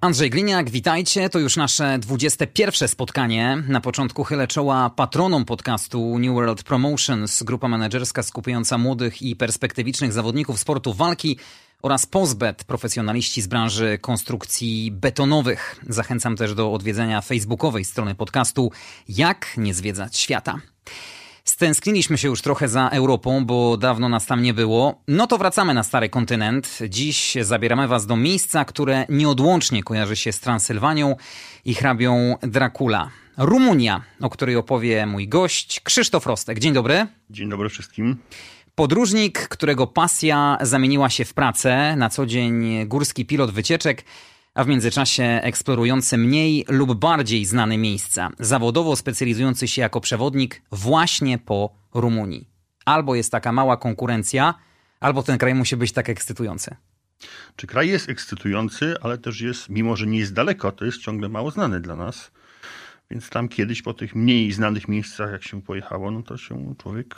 Andrzej Gliniak, witajcie. To już nasze 21 spotkanie. Na początku chylę czoła patronom podcastu New World Promotions, grupa menedżerska skupiająca młodych i perspektywicznych zawodników sportu walki oraz Pozbet, profesjonaliści z branży konstrukcji betonowych. Zachęcam też do odwiedzenia facebookowej strony podcastu Jak nie zwiedzać świata. Stęskniliśmy się już trochę za Europą, bo dawno nas tam nie było. No to wracamy na stary kontynent. Dziś zabieramy Was do miejsca, które nieodłącznie kojarzy się z Transylwanią i hrabią Dracula. Rumunia, o której opowie mój gość Krzysztof Rostek. Dzień dobry. Dzień dobry wszystkim. Podróżnik, którego pasja zamieniła się w pracę, na co dzień górski pilot wycieczek, a w międzyczasie eksplorujący mniej lub bardziej znane miejsca, zawodowo specjalizujący się jako przewodnik właśnie po Rumunii. Albo jest taka mała konkurencja, albo ten kraj musi być tak ekscytujący. Czy kraj jest ekscytujący, ale też jest, mimo że nie jest daleko, to jest ciągle mało znany dla nas. Więc tam kiedyś po tych mniej znanych miejscach, jak się pojechało, no to się człowiek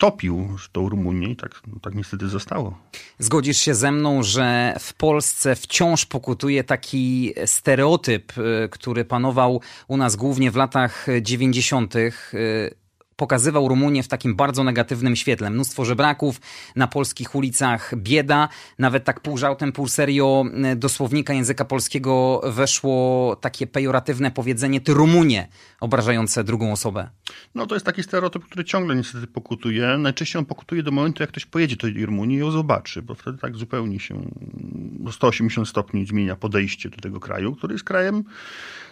topił tą Rumunię i tak, no, tak niestety zostało. Zgodzisz się ze mną, że w Polsce wciąż pokutuje taki stereotyp, y, który panował u nas głównie w latach 90 pokazywał Rumunię w takim bardzo negatywnym świetle. Mnóstwo żebraków, na polskich ulicach bieda, nawet tak pół żałtem, pół serio e, do słownika języka polskiego weszło takie pejoratywne powiedzenie ty Rumunie, obrażające drugą osobę. No to jest taki stereotyp, który ciągle niestety pokutuje. Najczęściej on pokutuje do momentu, jak ktoś pojedzie do Rumunii i ją zobaczy, bo wtedy tak zupełnie się do 180 stopni zmienia podejście do tego kraju, który jest krajem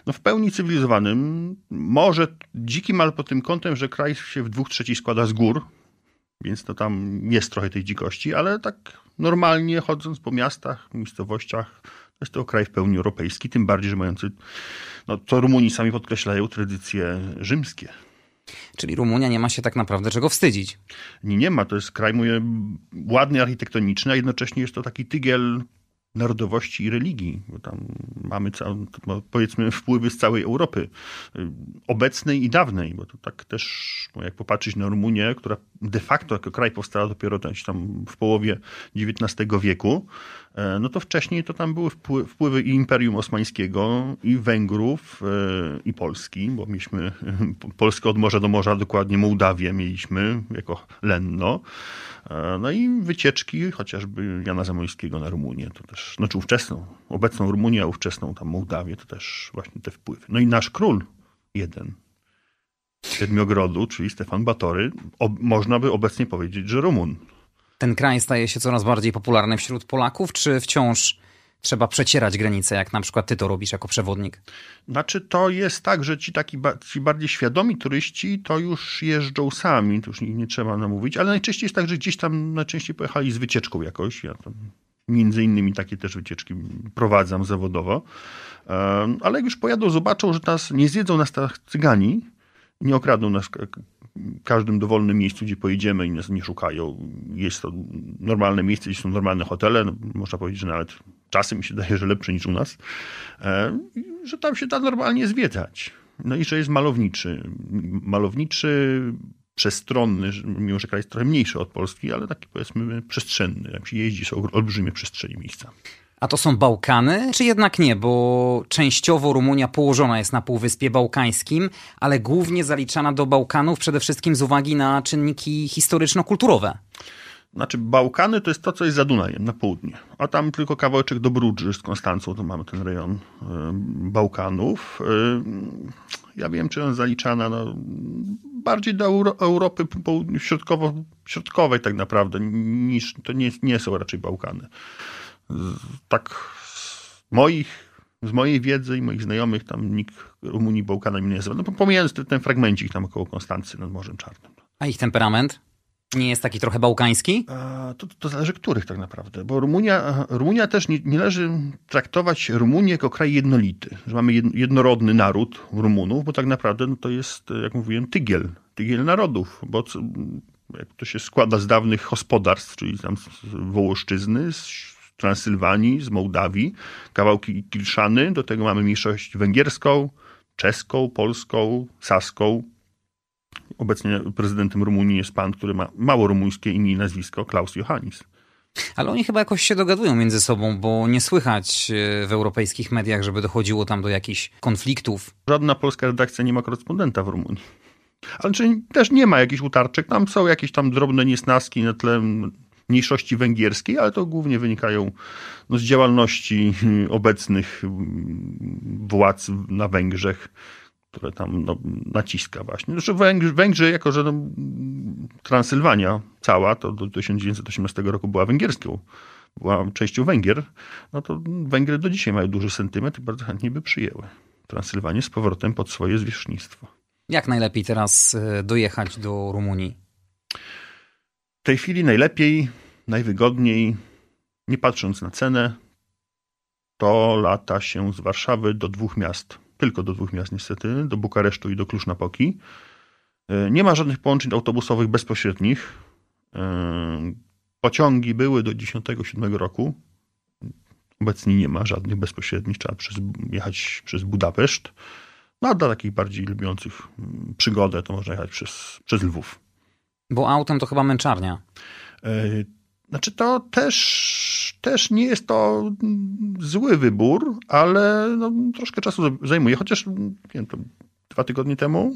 no, w pełni cywilizowanym, może dzikim, ale pod tym kątem, że kraj się w dwóch trzecich składa z gór, więc to tam jest trochę tej dzikości, ale tak normalnie chodząc po miastach, miejscowościach, to jest to kraj w pełni europejski, tym bardziej, że mający, no to Rumuni sami podkreślają, tradycje rzymskie. Czyli Rumunia nie ma się tak naprawdę czego wstydzić. Nie, nie ma. To jest kraj, mówię, ładny architektoniczny, a jednocześnie jest to taki tygiel narodowości i religii, bo tam mamy powiedzmy wpływy z całej Europy y, obecnej i dawnej, bo to tak też, jak popatrzeć na Rumunię, która de facto jako kraj powstała dopiero tam w połowie XIX wieku, no to wcześniej to tam były wpływy i Imperium Osmańskiego, i Węgrów, e, i Polski, bo mieliśmy Polskę od morza do morza, dokładnie Mołdawię mieliśmy jako lenno. E, no i wycieczki chociażby Jana Zamojskiego na Rumunię, to też, znaczy ówczesną, obecną Rumunię, a ówczesną tam Mołdawię, to też właśnie te wpływy. No i nasz król jeden, Siedmiogrodu, czyli Stefan Batory, można by obecnie powiedzieć, że Rumun. Ten kraj staje się coraz bardziej popularny wśród Polaków, czy wciąż trzeba przecierać granice, jak na przykład ty to robisz jako przewodnik? Znaczy to jest tak, że ci taki ci bardziej świadomi turyści to już jeżdżą sami, to już nie, nie trzeba namówić, ale najczęściej jest tak, że gdzieś tam najczęściej pojechali z wycieczką jakoś. Ja tam między innymi takie też wycieczki prowadzam zawodowo. Ale jak już pojadą, zobaczą, że nas nie zjedzą nas tak cygani, nie okradną nas w każdym dowolnym miejscu, gdzie pojedziemy i nas nie szukają. Jest to normalne miejsce, gdzie są normalne hotele, no, można powiedzieć, że nawet czasem mi się daje, że lepsze niż u nas, e, że tam się da normalnie zwiedzać. No i że jest malowniczy. Malowniczy, przestronny, mimo że kraj jest trochę mniejszy od Polski, ale taki powiedzmy przestrzenny. Jak się jeździ, są olbrzymie przestrzenie miejsca. A to są Bałkany, czy jednak nie? Bo częściowo Rumunia położona jest na Półwyspie Bałkańskim, ale głównie zaliczana do Bałkanów przede wszystkim z uwagi na czynniki historyczno-kulturowe. Znaczy Bałkany to jest to, co jest za Dunajem, na południe. A tam tylko kawałeczek do Brudży z Konstancą, to mamy ten rejon y, Bałkanów. Y, ja wiem, czy on zaliczana no, bardziej do Euro Europy środkowo, środkowej tak naprawdę, niż to nie, nie są raczej Bałkany. Tak z moich z mojej wiedzy i moich znajomych tam nikt Rumunii Bałkanami nie nazywa. No pomijając ten, ten fragmencik tam około Konstancy nad Morzem Czarnym. A ich temperament? Nie jest taki trochę bałkański? To, to zależy których tak naprawdę, bo Rumunia, Rumunia też nie, nie należy traktować Rumunii jako kraj jednolity, że mamy jednorodny naród Rumunów, bo tak naprawdę no to jest, jak mówiłem, tygiel, tygiel narodów, bo jak to się składa z dawnych gospodarstw, czyli tam z Wołoszczyzny, z Transylwanii, z Mołdawii, kawałki Kilszany, do tego mamy mniejszość węgierską, czeską, polską, saską. Obecnie prezydentem Rumunii jest pan, który ma mało rumuńskie imię i nazwisko, Klaus Johannis. Ale oni chyba jakoś się dogadują między sobą, bo nie słychać e, w europejskich mediach, żeby dochodziło tam do jakichś konfliktów. Żadna polska redakcja nie ma korespondenta w Rumunii. Ale czyli też nie ma jakichś utarczek. Tam są jakieś tam drobne niesnaski na tle mniejszości węgierskiej, ale to głównie wynikają no, z działalności obecnych władz na Węgrzech, które tam no, naciska właśnie. Zresztą Węgrzy, Węgrzy jako że no, Transylwania cała, to do 1918 roku była węgierską, była częścią Węgier, no to Węgry do dzisiaj mają duży sentyment i bardzo chętnie by przyjęły Transylwanię z powrotem pod swoje zwierzchnictwo. Jak najlepiej teraz e, dojechać do Rumunii? W tej chwili najlepiej, najwygodniej, nie patrząc na cenę, to lata się z Warszawy do dwóch miast. Tylko do dwóch miast niestety, do Bukaresztu i do Klusz-Napoki. E, nie ma żadnych połączeń autobusowych bezpośrednich. E, pociągi były do 97 roku. Obecnie nie ma żadnych bezpośrednich. Trzeba przez, jechać przez Budapeszt. No a dla takich bardziej lubiących mm, przygodę to można jechać przez, przez Lwów. Bo autem to chyba męczarnia. E, znaczy to też, też nie jest to zły wybór, ale no, troszkę czasu zajmuje. Chociaż nie wiem, dwa tygodnie temu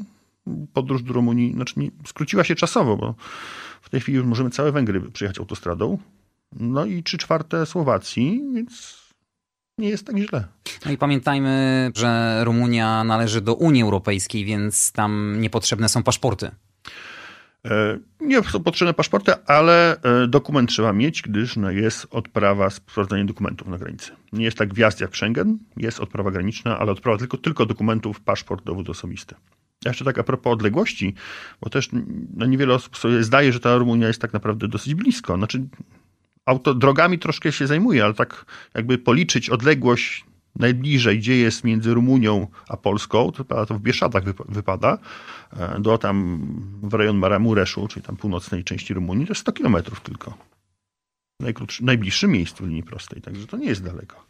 podróż do Rumunii znaczy nie, skróciła się czasowo, bo w tej chwili już możemy całe Węgry przejechać autostradą. No i trzy czwarte Słowacji, więc nie jest tak źle. No i pamiętajmy, że Rumunia należy do Unii Europejskiej, więc tam niepotrzebne są paszporty. E, nie są potrzebne paszporty, ale e, dokument trzeba mieć, gdyż no, jest odprawa sprawdzania dokumentów na granicy. Nie jest tak wjazd jak Schengen, jest odprawa graniczna, ale odprawa tylko, tylko dokumentów, paszport, dowód osobisty. Jeszcze tak a propos odległości, bo też no, niewiele osób sobie zdaje, że ta Rumunia jest tak naprawdę dosyć blisko. Znaczy, auto, drogami troszkę się zajmuje, ale tak jakby policzyć odległość najbliżej, gdzie jest między Rumunią a Polską, to, to w Bieszczadach wypada, e, do tam w rejon Maramureszu, czyli tam północnej części Rumunii, to jest 100 kilometrów tylko. Najbliższym miejscu linii prostej, także to nie jest daleko.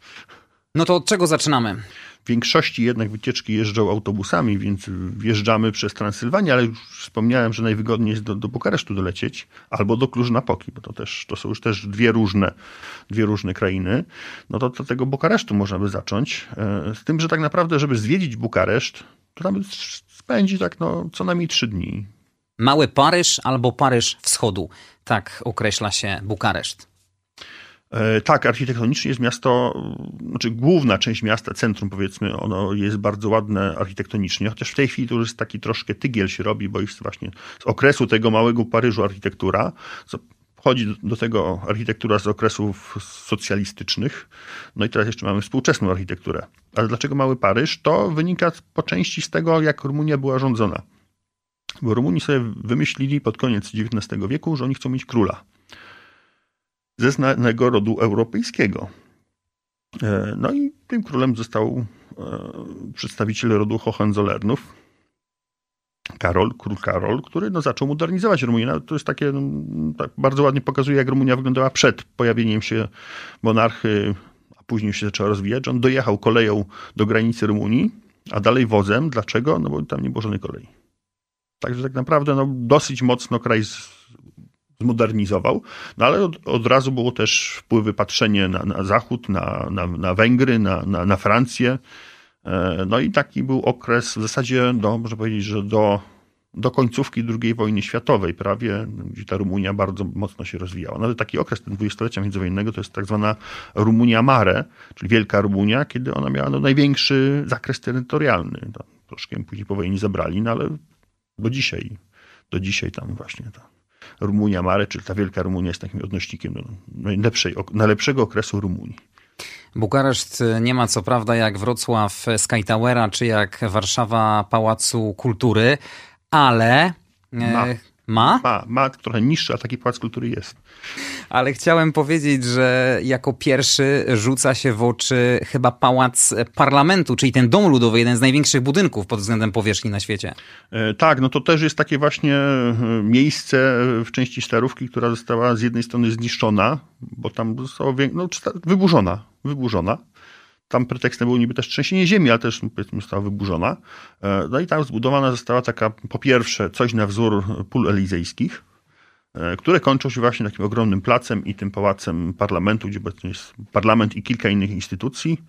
No to od czego zaczynamy? W większości jednak wycieczki jeżdżą autobusami, więc wjeżdżamy przez Transylwanię, ale już wspomniałem, że najwygodniej jest do, do Bukaresztu dolecieć albo do Kluż-Napoki, bo to, też, to są już też dwie różne, dwie różne krainy. No to, to tego Bukaresztu można by zacząć. E, z tym, że tak naprawdę, żeby zwiedzić Bukareszt, to tam spędzi tak no, co najmniej trzy dni. Mały Paryż albo Paryż Wschodu. Tak określa się Bukareszt. E, tak, architektonicznie jest miasto, znaczy główna część miasta, centrum powiedzmy, ono jest bardzo ładne architektonicznie, chociaż w tej chwili to już jest taki troszkę tygiel się robi, bo jest właśnie z okresu tego małego Paryżu architektura, wchodzi do tego architektura z okresów socjalistycznych, no i teraz jeszcze mamy współczesną architekturę. Ale dlaczego mały Paryż? To wynika po części z tego, jak Rumunia była rządzona. Bo Rumuni sobie wymyślili pod koniec XIX wieku, że oni chcą mieć króla ze znanego rodu europejskiego. E, no i tym królem został e, przedstawiciel rodu Hohenzollernów, Karol, król Karol, który no, zaczął modernizować Rumunię. No, to jest takie, no, tak bardzo ładnie pokazuje, jak Rumunia wyglądała przed pojawieniem się monarchy, a później się zaczęła rozwijać. On dojechał koleją do granicy Rumunii, a dalej wozem. Dlaczego? No bo tam nie było żadnej kolei. Także tak naprawdę no, dosyć mocno kraj zmodernizował, no ale od, od razu było też wpływy, patrzenie na, na Zachód, na, na, na Węgry, na, na, na Francję. E, no i taki był okres w zasadzie, no, można powiedzieć, że do, do końcówki II wojny światowej prawie, gdzie ta Rumunia bardzo mocno się rozwijała. Nawet taki okres ten dwudziestolecia międzywojennego to jest tak zwana Rumunia Mare, czyli Wielka Rumunia, kiedy ona miała no, największy zakres terytorialny. To troszkę później po wojnie zabrali, no ale do dzisiaj, do dzisiaj tam właśnie Rumunia Mare, czyli ta wielka Rumunia jest takim odnośnikiem do najlepszej, najlepszego okresu Rumunii. Bukareszt nie ma co prawda jak Wrocław Sky Towera, czy jak Warszawa Pałacu Kultury, ale... Ma. Ma? Ma, ma trochę niższy, a taki pałac kultury jest. Ale chciałem powiedzieć, że jako pierwszy rzuca się w oczy chyba pałac parlamentu, czyli ten dom ludowy, jeden z największych budynków pod względem powierzchni na świecie. E, tak, no to też jest takie właśnie e, miejsce w części Starówki, która została z jednej strony zniszczona, bo tam została no, wyburzona, wyburzona. Tam pretekstem było niby też trzęsienie ziemi, ale też powiedzmy została wyburzona. E, no i tam zbudowana została taka, po pierwsze, coś na wzór pól elizejskich, e, które kończą się właśnie takim ogromnym placem i tym pałacem parlamentu, gdzie jest parlament i kilka innych instytucji.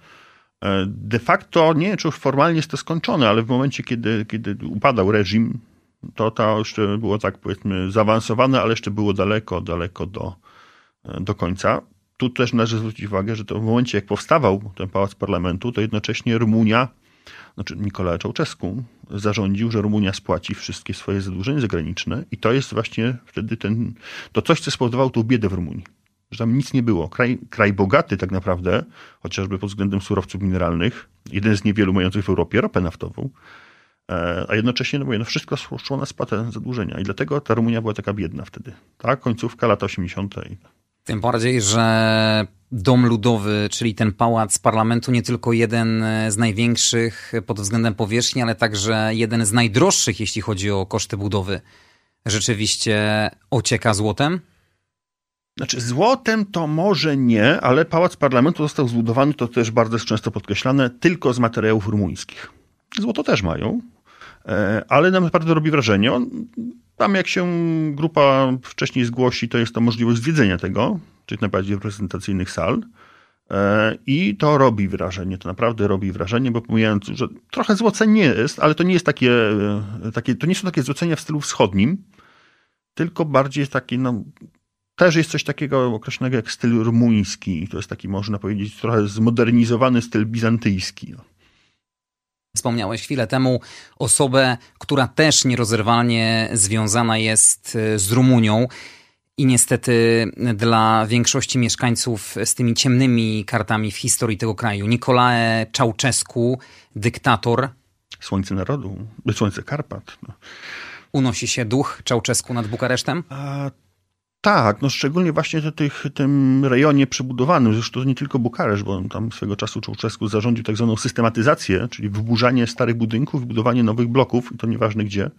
E, de facto, nie wiem, czy już formalnie jest to skończone, ale w momencie, kiedy, kiedy upadał reżim, to to jeszcze było tak powiedzmy zaawansowane, ale jeszcze było daleko, daleko do, do końca tu też należy zwrócić uwagę, że to w momencie, jak powstawał ten pałac parlamentu, to jednocześnie Rumunia, znaczy Nicolae Ceausescu zarządził, że Rumunia spłaci wszystkie swoje zadłużenia zagraniczne i to jest właśnie wtedy ten, to coś, co spowodowało tą biedę w Rumunii. Że tam nic nie było. Kraj, kraj bogaty tak naprawdę, chociażby pod względem surowców mineralnych, jeden z niewielu mających w Europie ropę naftową, e, a jednocześnie, no mówię, no wszystko szło na spłatę zadłużenia i dlatego ta Rumunia była taka biedna wtedy. Tak, końcówka lat 80. Tym bardziej, że Dom Ludowy, czyli ten pałac parlamentu, nie tylko jeden z największych pod względem powierzchni, ale także jeden z najdroższych, jeśli chodzi o koszty budowy, rzeczywiście ocieka złotem? Znaczy, złotem to może nie, ale pałac parlamentu został zbudowany, to też bardzo często podkreślane, tylko z materiałów rumuńskich. Złoto też mają, e, ale naprawdę robi wrażenie. On tam jak się grupa wcześniej zgłosi, to jest to możliwość zwiedzenia tego, czyli najbardziej reprezentacyjnych sal. E, I to robi wrażenie, to naprawdę robi wrażenie, bo pomijając, że trochę złocenie jest, ale to nie jest takie, e, takie to nie są takie złocenia w stylu wschodnim, tylko bardziej takie, no, też jest coś takiego określonego jak styl rumuński. To jest taki, można powiedzieć, trochę zmodernizowany styl bizantyjski. Wspomniałeś chwilę temu osobę, która też nierozerwalnie związana jest e, z Rumunią. I niestety dla większości mieszkańców z tymi ciemnymi kartami w historii tego kraju, Nicolae Ceausescu, dyktator. Słońce narodu, słońce Karpat. No. Unosi się duch Ceausescu nad Bukaresztem? A tak, no szczególnie właśnie w tym rejonie przebudowanym, zresztą nie tylko Bukaresz, bo tam swego czasu Czałczesku zarządził tak zwaną systematyzację, czyli wyburzanie starych budynków, wybudowanie nowych bloków i to nieważne gdzie.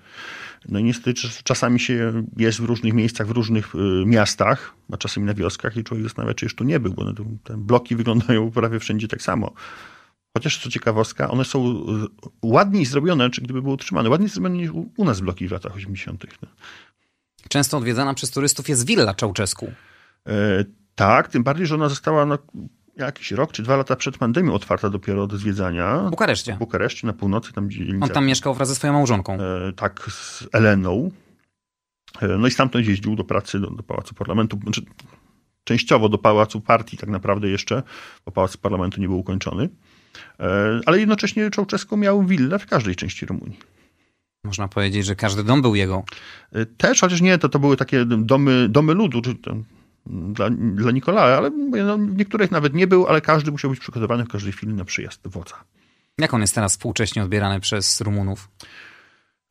No i niestety czasami się jest w różnych miejscach, w różnych y, miastach, a czasami na wioskach i człowiek zastanawia, czy już tu nie był, bo te bloki wyglądają prawie wszędzie tak samo. Chociaż co ciekawostka, one są y, ładniej zrobione, czy gdyby były utrzymane, ładniej zrobione niż u nas bloki w latach 80. Często odwiedzana przez turystów jest willa Czałczesku. E, tak, tym bardziej, że ona została no, jakiś rok czy dwa lata przed pandemią otwarta dopiero do zwiedzania. W Bukareszcie. W Bukareszcie, na północy. Tam, gdzie On tam mieszkał wraz ze swoją małżonką. E, tak, z Eleną. E, no i stamtąd jeździł do pracy, do, do Pałacu Parlamentu. Znaczy, częściowo do Pałacu Partii tak naprawdę jeszcze, bo Pałac Parlamentu nie był ukończony. E, ale jednocześnie Czałczesku miał willę w każdej części Rumunii. Można powiedzieć, że każdy dom był jego. Y, też, chociaż nie, to, to były takie domy, domy ludu, czy to, dla, dla Nikolaja, ale no, niektórych nawet nie był, ale każdy musiał być przygotowany w każdej chwili na przyjazd wodza. Jak on jest teraz współcześnie odbierany przez Rumunów?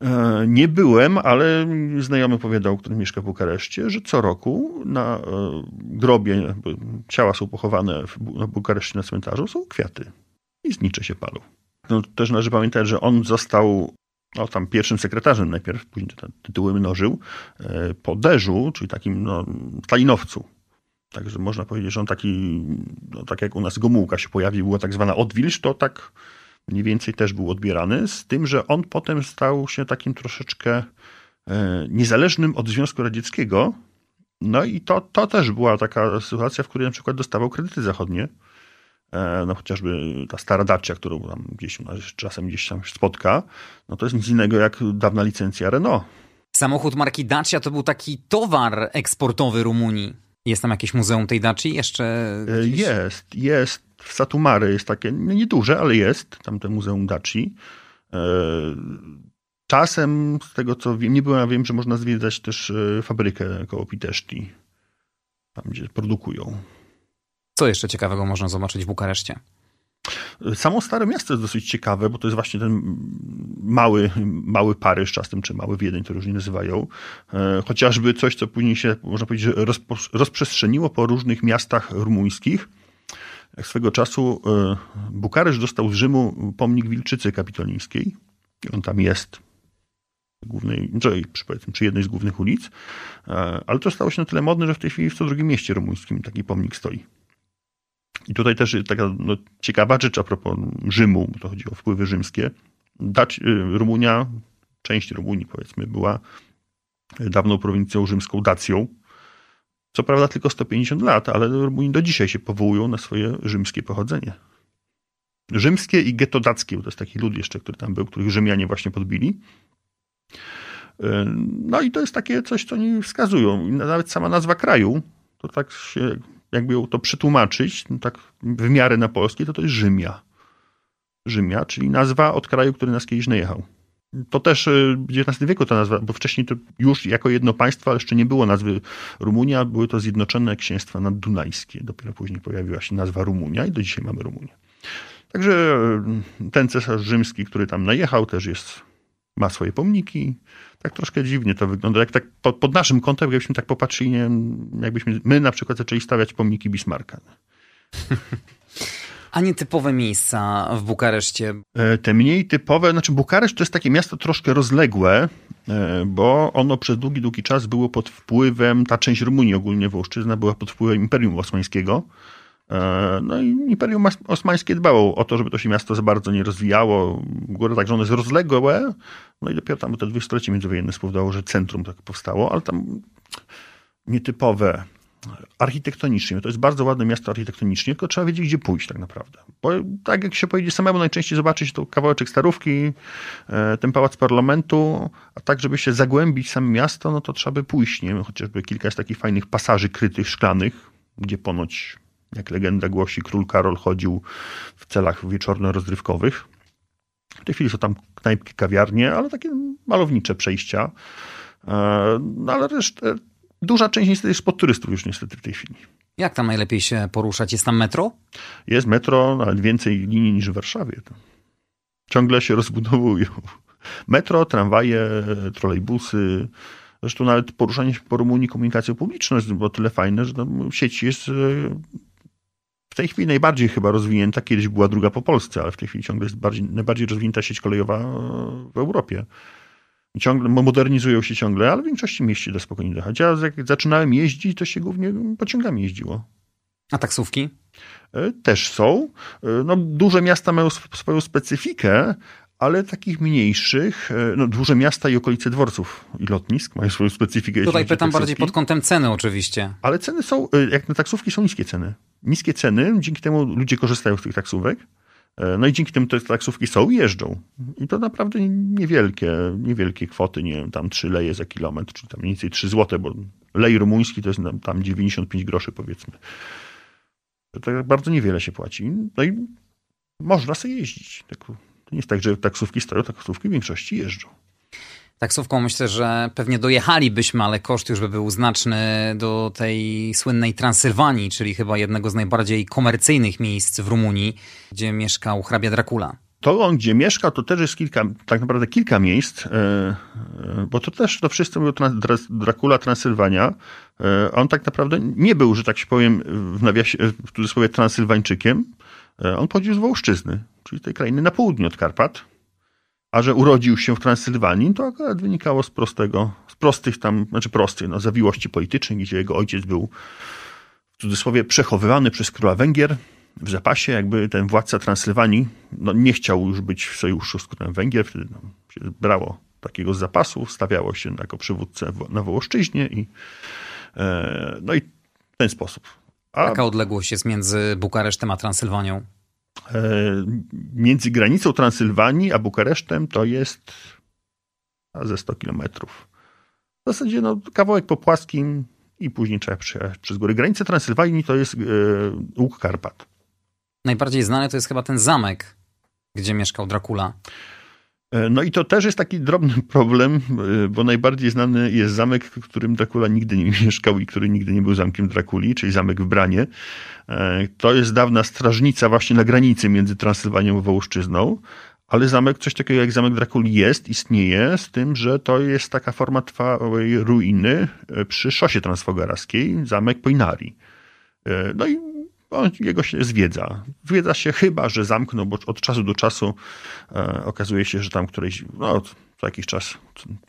E, nie byłem, ale znajomy powiedział, który mieszka w Bukareszcie, że co roku na e, grobie, ciała są pochowane w Bukareszcie na cmentarzu, są kwiaty i znicze się palą. No, też należy pamiętać, że on został no, tam pierwszym sekretarzem najpierw, później te tytuły mnożył, e, po Derzu, czyli takim no, stalinowcu. Także można powiedzieć, że on taki, no, tak jak u nas Gomułka się pojawił, była tak zwana odwilż, to tak mniej więcej też był odbierany, z tym, że on potem stał się takim troszeczkę e, niezależnym od Związku Radzieckiego. No i to, to też była taka sytuacja, w której na przykład dostawał kredyty zachodnie no chociażby ta stara Dacia, którą tam gdzieś czasem gdzieś tam spotka, no to jest nic innego jak dawna licencja Renault. Samochód marki Dacia to był taki towar eksportowy Rumunii. Jest tam jakieś muzeum tej Daci jeszcze? E, gdzieś? Jest, jest. W Satumary jest takie, nieduże, ale jest tam te muzeum Daci. E, czasem, z tego co wiem, nie byłem, a wiem, że można zwiedzać też fabrykę koło Piteszti, tam gdzie produkują. Co jeszcze ciekawego można zobaczyć w Bukareszcie? Samo Stare Miasto jest dosyć ciekawe, bo to jest właśnie ten mały, mały Paryż czasem, czy mały Wiedeń, to różnie nazywają. E, chociażby coś, co później się, można powiedzieć, rozprzestrzeniło po różnych miastach rumuńskich. Jak swego czasu e, Bukaresz dostał z Rzymu pomnik Wilczycy Kapitolińskiej. On tam jest głównej, czy, powiedzmy, przy jednej z głównych ulic, e, ale to stało się na tyle modne, że w tej chwili w co drugim mieście rumuńskim taki pomnik stoi. I tutaj też taka no, ciekawa rzecz a propos Rzymu, bo to chodzi o wpływy rzymskie. Dać, y, Rumunia, część Rumunii powiedzmy, była dawną prowincją rzymską Dacją. Co prawda tylko 150 lat, ale Rumuni do dzisiaj się powołują na swoje rzymskie pochodzenie. Rzymskie i getodackie, to jest taki lud jeszcze, który tam był, których Rzymianie właśnie podbili. Y, no i to jest takie coś, co oni wskazują. Nawet sama nazwa kraju, to tak się jakby ją to przetłumaczyć, no tak w miarę na polski, to to jest Rzymia. Rzymia, czyli nazwa od kraju, który nas kiedyś najechał. To też y, w XIX wieku ta nazwa, bo wcześniej to już jako jedno państwo, ale jeszcze nie było nazwy Rumunia, były to Zjednoczone Księstwa Naddunajskie. Dopiero później pojawiła się nazwa Rumunia i do dzisiaj mamy Rumunię. Także y, ten cesarz rzymski, który tam najechał, też jest, ma swoje pomniki tak troszkę dziwnie to wygląda. Jak tak pod, pod naszym kątem, jakbyśmy tak popatrzyli, nie jakbyśmy my na przykład zaczęli stawiać pomniki Bismarcka. A nietypowe miejsca w Bukareszcie? E, te mniej typowe, znaczy Bukareszt to jest takie miasto troszkę rozległe, e, bo ono przez długi, długi czas było pod wpływem, ta część Rumunii ogólnie Wołszczyzna była pod wpływem Imperium Osmańskiego. E, no i Imperium Osmańskie dbało o to, żeby to się miasto za bardzo nie rozwijało. Góra także ono jest rozległe, no i dopiero tam te dwudziestolecie międzywojenne spowodowało, że centrum tak powstało, ale tam nietypowe architektonicznie. To jest bardzo ładne miasto architektonicznie, tylko trzeba wiedzieć, gdzie pójść tak naprawdę. Bo tak jak się pojedzie samemu, najczęściej zobaczyć to kawałeczek Starówki, e, ten pałac parlamentu, a tak, żeby się zagłębić w samo miasto, no to trzeba by pójść, nie wiem, chociażby kilka jest takich fajnych pasaży krytych, szklanych, gdzie ponoć jak legenda głosi, król Karol chodził w celach wieczorno-rozrywkowych. W tej chwili są tam knajpki, kawiarnie, ale takie malownicze przejścia. E, no ale resztę, duża część niestety jest pod turystów już niestety w tej chwili. Jak tam najlepiej się poruszać? Jest tam metro? Jest metro, nawet więcej linii niż w Warszawie. Ciągle się rozbudowują. Metro, tramwaje, trolejbusy, Zresztą nawet poruszanie się po Rumunii komunikacją publiczną jest o tyle fajne, że tam sieć jest e, tej chwili najbardziej chyba rozwinięta, kiedyś była druga po Polsce, ale w tej chwili ciągle jest bardziej, najbardziej rozwinięta sieć kolejowa w Europie. Ciągle, modernizują się ciągle, ale w większości mieści da spokojnie dojechać. Ja jak zaczynałem jeździć, to się głównie pociągami jeździło. A taksówki? E, też są. E, no, duże miasta mają swoją specyfikę, ale takich mniejszych, e, no duże miasta i okolice dworców i lotnisk mają swoją specyfikę. Tutaj pytam bardziej pod kątem ceny oczywiście. Ale ceny są, e, jak na taksówki są niskie ceny. Niskie ceny, dzięki temu ludzie korzystają z tych taksówek. E, no i dzięki temu te taksówki są i jeżdżą. I to naprawdę niewielkie, niewielkie kwoty, nie wiem, tam 3 leje za kilometr, czyli tam mniej więcej 3 złote, bo lej rumuński to jest tam 95 groszy powiedzmy. To tak bardzo niewiele się płaci. No i można sobie jeździć. Tak to nie jest tak, że taksówki stoją, taksówki w większości jeżdżą. Taksówką myślę, że pewnie dojechalibyśmy, ale koszt już by był znaczny do tej słynnej Transylwanii, czyli chyba jednego z najbardziej komercyjnych miejsc w Rumunii, gdzie mieszkał hrabia Dracula. To on, gdzie mieszkał, to też jest kilka, tak naprawdę kilka miejsc, e, e, bo to też to wszyscy mówią Dracula Transylwania. E, on tak naprawdę nie był, że tak się powiem, w nawiasie, w cudzysłowie Transylwańczykiem. On pochodził z Wołszczyzny czyli tej krainy na południe od Karpat. A że urodził się w Transylwanii, to akurat wynikało z prostego, z prostych tam, znaczy prostych, no, zawiłości politycznych, gdzie jego ojciec był w cudzysłowie przechowywany przez króla Węgier w zapasie, jakby ten władca Transylwanii no, nie chciał już być w sojuszu z królem Węgier, wtedy no, się brało takiego zapasu, stawiało się jako przywódcę na Wołoszczyźnie i e, no i w ten sposób. A, Jaka odległość jest między Bukaresztem a Transylwanią? E, między granicą Transylwanii a Bukaresztem to jest ze 100 kilometrów. W zasadzie no, kawałek po płaskim i później trzeba przejechać przez góry. Granica Transylwanii to jest e, łuk Karpat. Najbardziej znany to jest chyba ten zamek, gdzie mieszkał Dracula. E, no i to też jest taki drobny problem, e, bo najbardziej znany jest zamek, w którym Dracula nigdy nie mieszkał i który nigdy nie był zamkiem Drakuli, czyli zamek w Branie. E, to jest dawna strażnica właśnie na granicy między Transylwanią a Wołoszczyzną, ale zamek, coś takiego jak zamek Drakuli jest, istnieje, z tym, że to jest taka forma trwałej ruiny przy szosie transfogarskiej, zamek Poinari. No i on, jego się zwiedza. Zwiedza się chyba, że zamknął, bo od czasu do czasu e, okazuje się, że tam któryś, no co jakiś czas,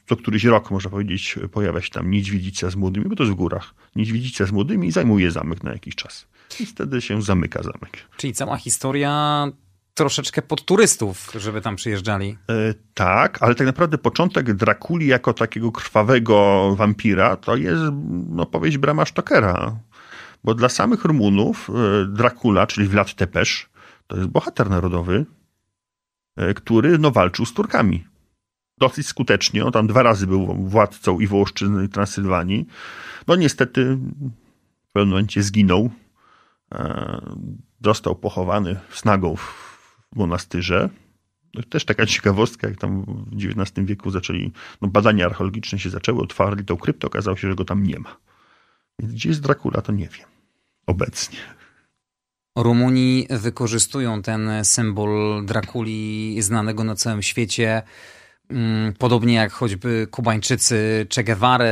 co któryś rok można powiedzieć, pojawia się tam niedźwiedzica z młodymi, bo to jest w górach. Niedźwiedzica z młodymi i zajmuje zamek na jakiś czas. I wtedy się zamyka zamek. Czyli cała historia troszeczkę pod turystów, żeby tam przyjeżdżali. E, tak, ale tak naprawdę początek Drakuli jako takiego krwawego wampira to jest no, powieść Brama Stokera. Bo dla samych Rumunów e, Dracula, czyli Vlad Tepes, to jest bohater narodowy, e, który no, walczył z Turkami. Dosyć skutecznie. On tam dwa razy był władcą i Wołoszczyzny, i Transylwanii. No niestety w pewnym momencie zginął. E, został pochowany snagą w monastyrze. No, też taka ciekawostka, jak tam w XIX wieku zaczęli, no badania archeologiczne się zaczęły, otwarli tą kryptę, okazało się, że go tam nie ma. Więc gdzie jest Dracula, to nie wiem. Obecnie. Rumuni wykorzystują ten symbol Drakuli znanego na całym świecie podobnie jak choćby Kubańczycy, Che Guevara,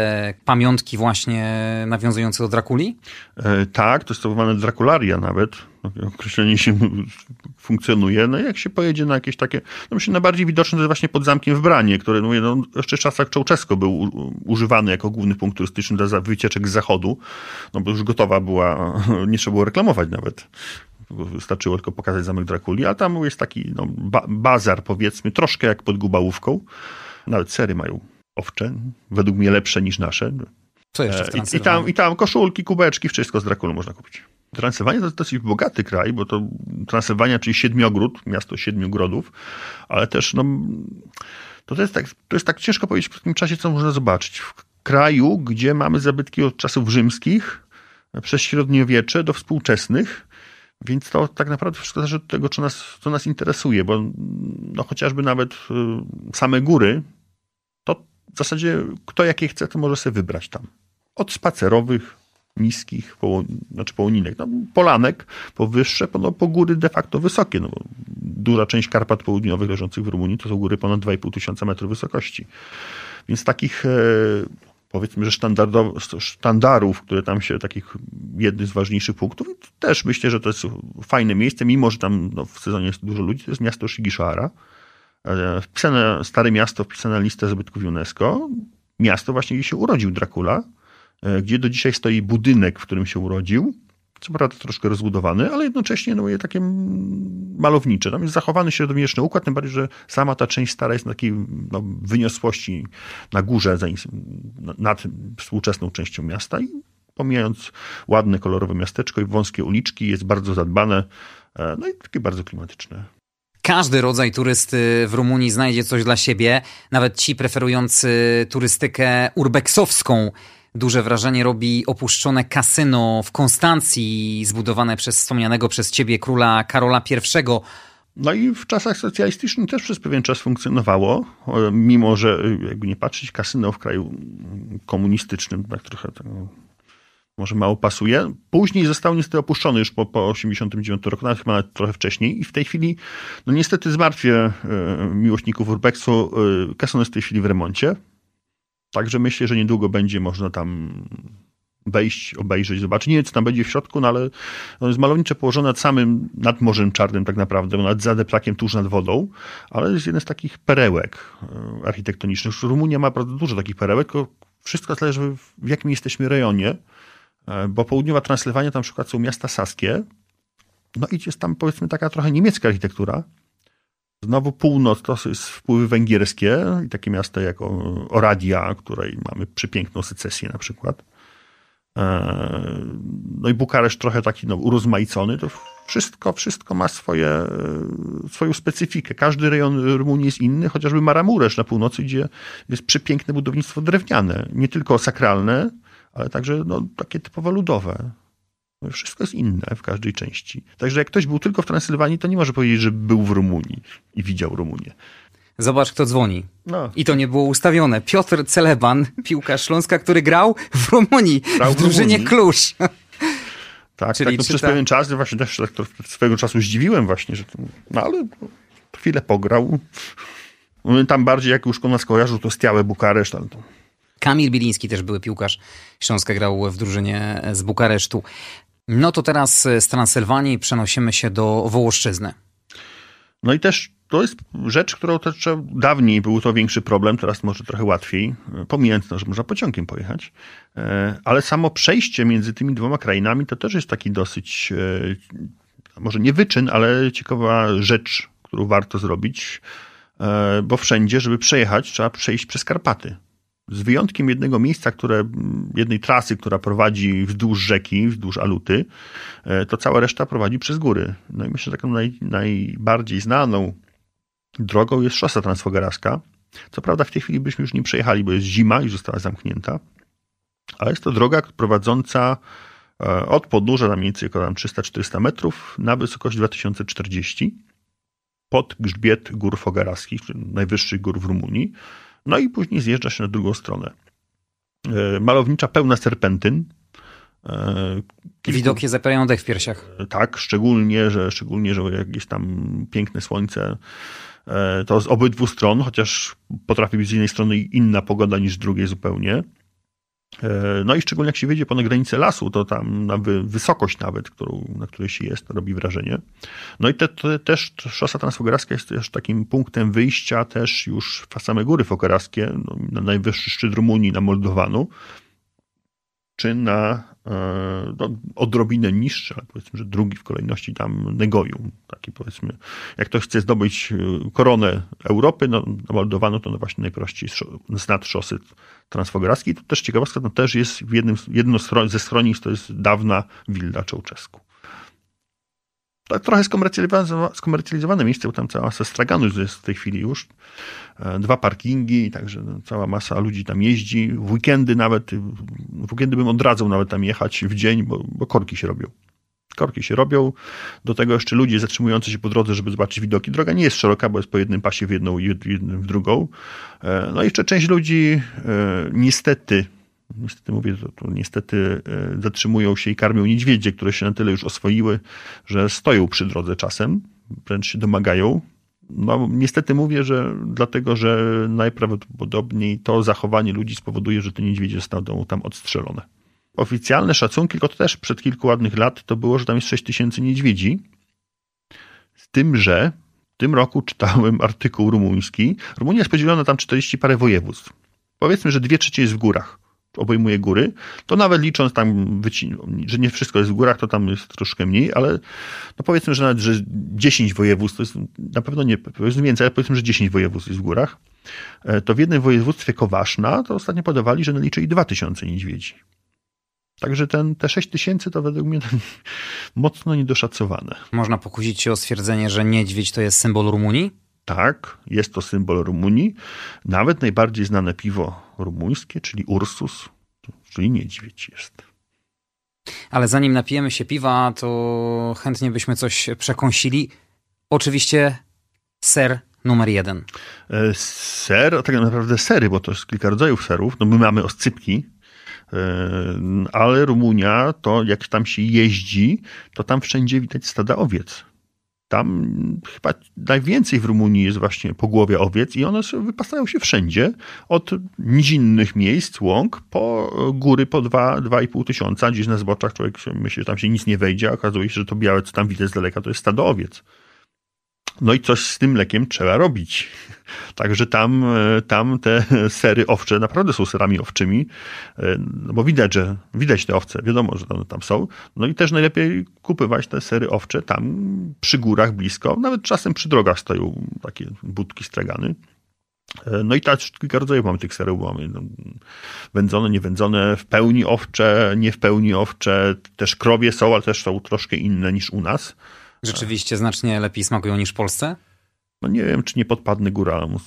pamiątki właśnie nawiązujące do Drakuli? E, tak, to jest to zwane Drakularia nawet. Określenie się funkcjonuje. No jak się pojedzie na jakieś takie, no myślę najbardziej widoczne to jest właśnie pod zamkiem w Branie, który no, no, jeszcze w czasach Czołczesko był używany jako główny punkt turystyczny dla wycieczek z zachodu, no bo już gotowa była, nie trzeba było reklamować nawet. Wystarczyło tylko pokazać zamek Drakuli, a tam jest taki no, ba bazar, powiedzmy, troszkę jak pod Gubałówką. Nawet sery mają owcze, według mnie lepsze niż nasze. Co jeszcze w e, I, i, tam, I tam koszulki, kubeczki, wszystko z Drakulu można kupić. Transylwania to dosyć bogaty kraj, bo to Transylwania, czyli siedmiogród, miasto siedmiu grodów, ale też no, to, to, jest tak, to jest tak ciężko powiedzieć w tym czasie, co można zobaczyć. W kraju, gdzie mamy zabytki od czasów rzymskich, przez średniowiecze do współczesnych, więc to tak naprawdę wszystko zależy od tego, co nas, co nas interesuje, bo no, chociażby nawet y, same góry, to w zasadzie kto jakie chce, to może sobie wybrać tam. Od spacerowych, niskich, po, znaczy połoninek, no, polanek, po wyższe, po, no, po góry de facto wysokie. No, duża część Karpat Południowych leżących w Rumunii to są góry ponad 2,5 tysiąca metrów wysokości. Więc takich e, powiedzmy, że sztandarów, które tam się, takich jednych z ważniejszych punktów, też myślę, że to jest fajne miejsce, mimo że tam no, w sezonie jest dużo ludzi, to jest miasto Shigishiara. E, wpisane, stare miasto wpisane na listę zabytków UNESCO. Miasto właśnie, gdzie się urodził Dracula, e, gdzie do dzisiaj stoi budynek, w którym się urodził co prawda troszkę rozbudowany, ale jednocześnie no, takie malownicze. Tam jest zachowany średniowieczny układ, tym bardziej, że sama ta część stara jest na takiej no, wyniosłości na górze nad współczesną częścią miasta i pomijając ładne, kolorowe miasteczko i wąskie uliczki, jest bardzo zadbane, e, no i takie bardzo klimatyczne. Każdy rodzaj turysty w Rumunii znajdzie coś dla siebie, nawet ci preferujący turystykę urbeksowską, Duże wrażenie robi opuszczone kasyno w Konstancji, zbudowane przez wspomnianego przez ciebie króla Karola I. No i w czasach socjalistycznych też przez pewien czas funkcjonowało, mimo że jakby nie patrzeć, kasyno w kraju komunistycznym tak trochę tak, może mało pasuje. Później został niestety opuszczony już po, po 89 roku, nawet chyba nawet trochę wcześniej i w tej chwili, no niestety zmartwię e, miłośników urbexu, e, kasyno jest w tej chwili w remoncie. Także myślę, że niedługo będzie można tam wejść, obejrzeć, zobaczyć. Nie wiem, co tam będzie w środku, no ale ono jest malownicze położone nad samym, nad Morzem Czarnym tak naprawdę, nad Zadeplakiem tuż nad wodą, ale jest jeden z takich perełek e, architektonicznych. Rumunia ma bardzo dużo takich perełek, wszystko zależy w jakim jesteśmy rejonie, e, bo południowa Transylwania, tam na przykład są miasta saskie, no i jest tam powiedzmy taka trochę niemiecka architektura, Znowu północ to jest wpływy węgierskie i takie miasta jak Oradia, której mamy przepiękną secesję na przykład. E, no i Bukareszt trochę taki no, urozmaicony, to wszystko, wszystko ma swoje, swoją specyfikę. Każdy rejon Rumunii jest inny, chociażby Maramuresz na północy, gdzie jest przepiękne budownictwo drewniane. Nie tylko sakralne, ale także no, takie typowo ludowe. Wszystko jest inne w każdej części. Także jak ktoś był tylko w Transylwanii, to nie może powiedzieć, że był w Rumunii i widział Rumunię. Zobacz, kto dzwoni. No. I to nie było ustawione. Piotr Celeban, piłkarz Śląska, który grał w Rumunii, grał w drużynie Klusz. Tak, Czyli tak, no przez ta... pewien czas właśnie też tak, swego czasu zdziwiłem właśnie, że no ale chwilę pograł. Tam bardziej jak już nas kojarzył, to Stiałe Bukareszt. Ale to... Kamil Biliński też były piłkarz Śląska, grał w drużynie z Bukaresztu. No to teraz z Transylwanii przenosimy się do Wołoszczyzny. No i też to jest rzecz, którą też dawniej był to większy problem, teraz może trochę łatwiej, pomijając to, że można pociągiem pojechać, e, ale samo przejście między tymi dwoma krainami to też jest taki dosyć, e, może nie wyczyn, ale ciekawa rzecz, którą warto zrobić, e, bo wszędzie, żeby przejechać, trzeba przejść przez Karpaty. Z wyjątkiem jednego miejsca, które, jednej trasy, która prowadzi wzdłuż rzeki, wzdłuż Aluty, to cała reszta prowadzi przez góry. No i myślę, że taką naj, najbardziej znaną drogą jest szosa transfogarowska. Co prawda w tej chwili byśmy już nie przejechali, bo jest zima i została zamknięta, ale jest to droga prowadząca e, od podnóża na mniej więcej około 300-400 metrów na wysokość 2040 pod grzbiet gór fogarowskich, czyli najwyższych gór w Rumunii, no i później zjeżdża się na drugą stronę. E, malownicza pełna serpentyn. E, kilku... Widoki zapierają dech w piersiach. Tak, szczególnie, że, szczególnie, że jakieś tam piękne słońce E, to z obydwu stron, chociaż potrafi być z jednej strony inna pogoda niż z drugiej zupełnie. E, no i szczególnie jak się wiedzie ponad granicę lasu, to tam na wysokość nawet, którą, na której się jest, robi wrażenie. No i te, te, też szosa transfogarowska jest też takim punktem wyjścia też już w same góry fokarowskie, no, na najwyższy szczyt Rumunii, na Moldowanu, czy na E, no, odrobinę niższy, ale powiedzmy, że drugi w kolejności tam Negoju. Taki powiedzmy, jak ktoś chce zdobyć e, koronę Europy, no, to no właśnie najprościej z nad szosy transfogarowskiej. To też ciekawostka, to też jest w jednym, jedno ze schronisk, to jest dawna Wilda Czołczesku tak trochę skomercjalizowane, miejsce, bo tam cała masa straganów jest w tej chwili już. E, dwa parkingi, także cała masa ludzi tam jeździ. W weekendy nawet, w weekendy bym odradzał nawet tam jechać w dzień, bo, bo korki się robią. Korki się robią. Do tego jeszcze ludzie zatrzymujący się po drodze, żeby zobaczyć widoki. Droga nie jest szeroka, bo jest po jednym pasie w jedną i w drugą. E, no i jeszcze część ludzi e, niestety niestety mówię, to, to niestety e, zatrzymują się i karmią niedźwiedzie, które się na tyle już oswoiły, że stoją przy drodze czasem, wręcz się domagają. No, niestety mówię, że dlatego, że najprawdopodobniej to zachowanie ludzi spowoduje, że te niedźwiedzie zostaną tam odstrzelone. Oficjalne szacunki, tylko to też przed kilku ładnych lat, to było, że tam jest 6 tysięcy niedźwiedzi. Z tym, że w tym roku czytałem artykuł rumuński. Rumunia jest podzielona tam 40 parę województw. Powiedzmy, że dwie trzecie jest w górach obejmuje góry, to nawet licząc tam, że nie wszystko jest w górach, to tam jest troszkę mniej, ale no powiedzmy, że nawet, że 10 województw, to jest na pewno nie, powiedzmy więcej, ale powiedzmy, że 10 województw jest w górach, e, to w jednym województwie Kowaszna to ostatnio podawali, że naliczyli 2000 niedźwiedzi. Także ten, te 6 tysięcy to według mnie mocno niedoszacowane. Można pokusić się o stwierdzenie, że niedźwiedź to jest symbol Rumunii? Tak, jest to symbol Rumunii. Nawet najbardziej znane piwo rumuńskie, czyli Ursus, czyli niedźwiedź jest. Ale zanim napijemy się piwa, to chętnie byśmy coś przekąsili. Oczywiście ser numer jeden. E, ser, tak naprawdę sery, bo to jest kilka rodzajów serów. No my mamy oscypki, e, ale Rumunia, to jak tam się jeździ, to tam wszędzie widać stada owiec. Tam chyba najwięcej w Rumunii jest właśnie pogłowia owiec i one wypasają się wszędzie, od nizinnych miejsc, łąk, po góry po 2-2,5 tysiąca, gdzieś na zboczach człowiek myśli, że tam się nic nie wejdzie, a okazuje się, że to białe, co tam widać z daleka, to jest stado owiec. No i coś z tym mlekiem trzeba robić. Także tam, e, tam te sery owcze naprawdę są serami owczymi, e, no bo widać, że widać te owce, wiadomo, że one tam są. No i też najlepiej kupywać te sery owcze tam przy górach blisko, nawet czasem przy drogach stoją takie budki stragany. E, no i też kilka rodzajów mamy tych serów, mamy no, wędzone, niewędzone, w pełni owcze, nie w pełni owcze, też krowie są, ale też są troszkę inne niż u nas. Rzeczywiście znacznie lepiej smakują niż w Polsce? No nie wiem, czy nie podpadnę góralom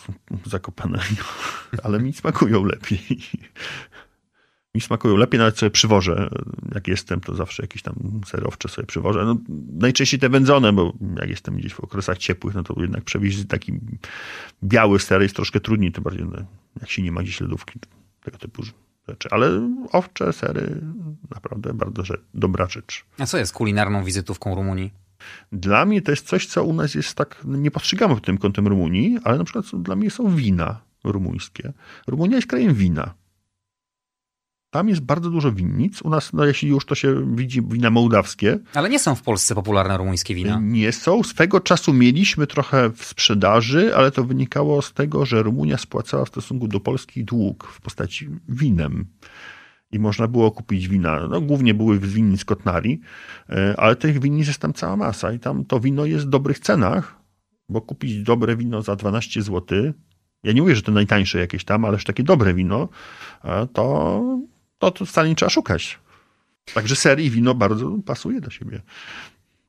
zakopanego, ale mi smakują lepiej. mi smakują lepiej, nawet sobie przywożę. Jak jestem, to zawsze jakieś tam serowcze sobie przywożę. No, najczęściej te wędzone, bo jak jestem gdzieś w okresach ciepłych, no to jednak przewieźć taki biały ser jest troszkę trudniej, tym bardziej no, jak się nie ma gdzieś lodówki, tego typu rzeczy. Ale owcze, sery, naprawdę bardzo rzecz, dobra rzecz. A co jest kulinarną wizytówką Rumunii? Dla mnie to jest coś, co u nas jest tak, nie postrzegamy w tym kątem Rumunii, ale na przykład dla mnie są wina rumuńskie. Rumunia jest krajem wina. Tam jest bardzo dużo winnic. U nas, no jeśli już to się widzi, wina mołdawskie. Ale nie są w Polsce popularne rumuńskie wina. Nie są. Swego czasu mieliśmy trochę w sprzedaży, ale to wynikało z tego, że Rumunia spłacała w stosunku do Polski dług w postaci winem. I można było kupić wina. No, głównie były z winnic Kotnari, e, ale tych winnic jest tam cała masa. I tam to wino jest w dobrych cenach, bo kupić dobre wino za 12 zł, ja nie mówię, że to najtańsze jakieś tam, ależ takie dobre wino, e, to to, to wcale nie trzeba szukać. Także ser i wino bardzo pasuje do siebie.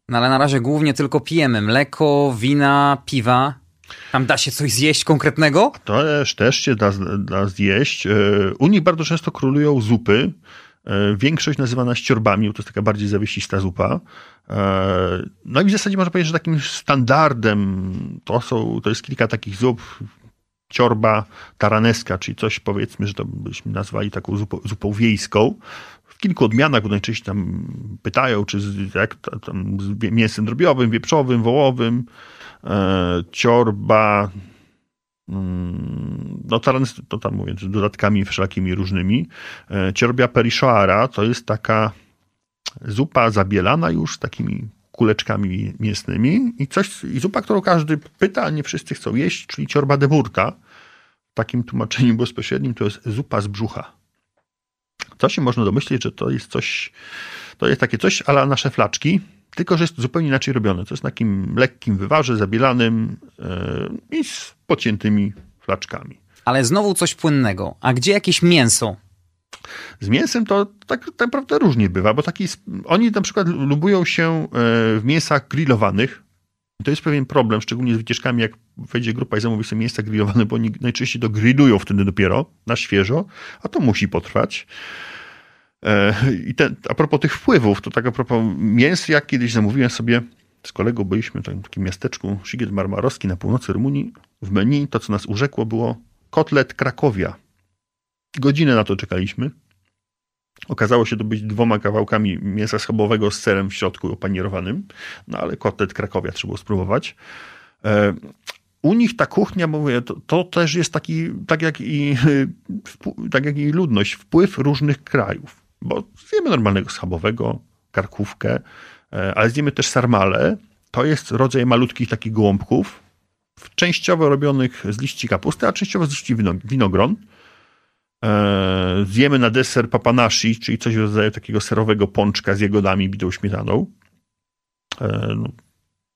No ale na razie głównie tylko pijemy mleko, wina, piwa. Tam da się coś zjeść konkretnego? Też, też się da, da zjeść. E, u nich bardzo często królują zupy. E, większość nazywana ściorbami, to jest taka bardziej zawiesista zupa. E, no i w zasadzie można powiedzieć, że takim standardem to, są, to jest kilka takich zup ciorba taraneska, czyli coś powiedzmy, że to byśmy nazwali taką zupą, zupą wiejską. W kilku odmianach, bo najczęściej tam pytają, czy z, jak, tam, z mięsem drobiowym, wieprzowym, wołowym, ciorba, mm, no to tam mówię, z dodatkami wszelakimi różnymi. E, ciorbia perishoara to jest taka zupa zabielana już takimi kuleczkami mięsnymi i coś, i zupa, którą każdy pyta, a nie wszyscy chcą jeść, czyli ciorba de burta. W takim tłumaczeniu bezpośrednim to jest zupa z brzucha. To się można domyślić, że to jest coś, to jest takie coś ale nasze flaczki, tylko że jest zupełnie inaczej robione. To jest na takim lekkim wywarze, zabielanym yy, i z pociętymi flaczkami. Ale znowu coś płynnego. A gdzie jakieś mięso? Z mięsem to tak, naprawdę różnie bywa, bo taki, oni na przykład lubują się e, w mięsach grillowanych. To jest pewien problem, szczególnie z wycieczkami, jak wejdzie grupa i zamówi sobie mięsa grillowane, bo oni najczęściej to grillują wtedy dopiero, na świeżo, a to musi potrwać. E, I ten, a propos tych wpływów, to tak a propos mięs, jak kiedyś zamówiłem sobie z kolegą, byliśmy w takim miasteczku Szigiet Marmarowski na północy Rumunii. W menu to, co nas urzekło, było kotlet Krakowia Godzinę na to czekaliśmy. Okazało się to być dwoma kawałkami mięsa schabowego z serem w środku opanierowanym, no ale kotlet Krakowia trzeba było spróbować. E, u nich ta kuchnia, mówię, to, to, też jest taki, tak jak, i, tak jak i ludność, wpływ różnych krajów. Bo zjemy normalnego schabowego, karkówkę, e, ale zjemy też sarmale. To jest rodzaj malutkich takich gołąbków, częściowo robionych z liści kapusty, a częściowo z liści winogron. E, zjemy na deser papanashi, czyli coś w rodzaju takiego serowego pączka z jagodami bitą śmietaną. E, no,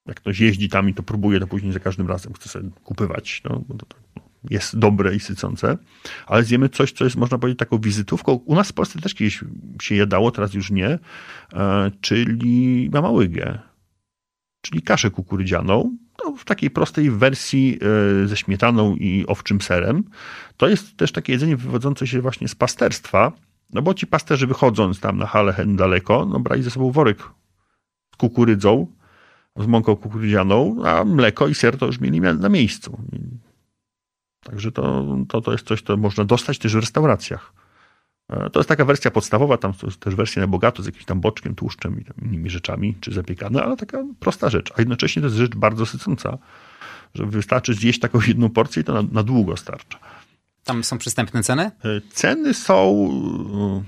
jak ktoś jeździ tam i to próbuje, to później za każdym razem chce sobie kupywać, no, bo to, jest dobre i sycące. Ale zjemy coś, co jest, można powiedzieć, taką wizytówką. U nas w Polsce też kiedyś się jadało, teraz już nie, e, czyli mamałygę, czyli kaszę kukurydzianą, no, w takiej prostej wersji e, ze śmietaną i owczym serem. To jest też takie jedzenie wywodzące się właśnie z pasterstwa, no bo ci pasterzy wychodząc tam na Halechen daleko, no brali ze sobą worek z kukurydzą, z mąką kukurydzianą, a mleko i ser to już mieli na miejscu. Także to, to, to jest coś, co można dostać też w restauracjach. E, to jest taka wersja podstawowa, tam jest też wersja na bogato z jakimś tam boczkiem, tłuszczem i innymi rzeczami, czy zapiekane, ale taka prosta rzecz. A jednocześnie to jest rzecz bardzo sycąca, że wystarczy zjeść taką jedną porcję i to na, na długo starcza. Tam są przystępne ceny? E, ceny są, e,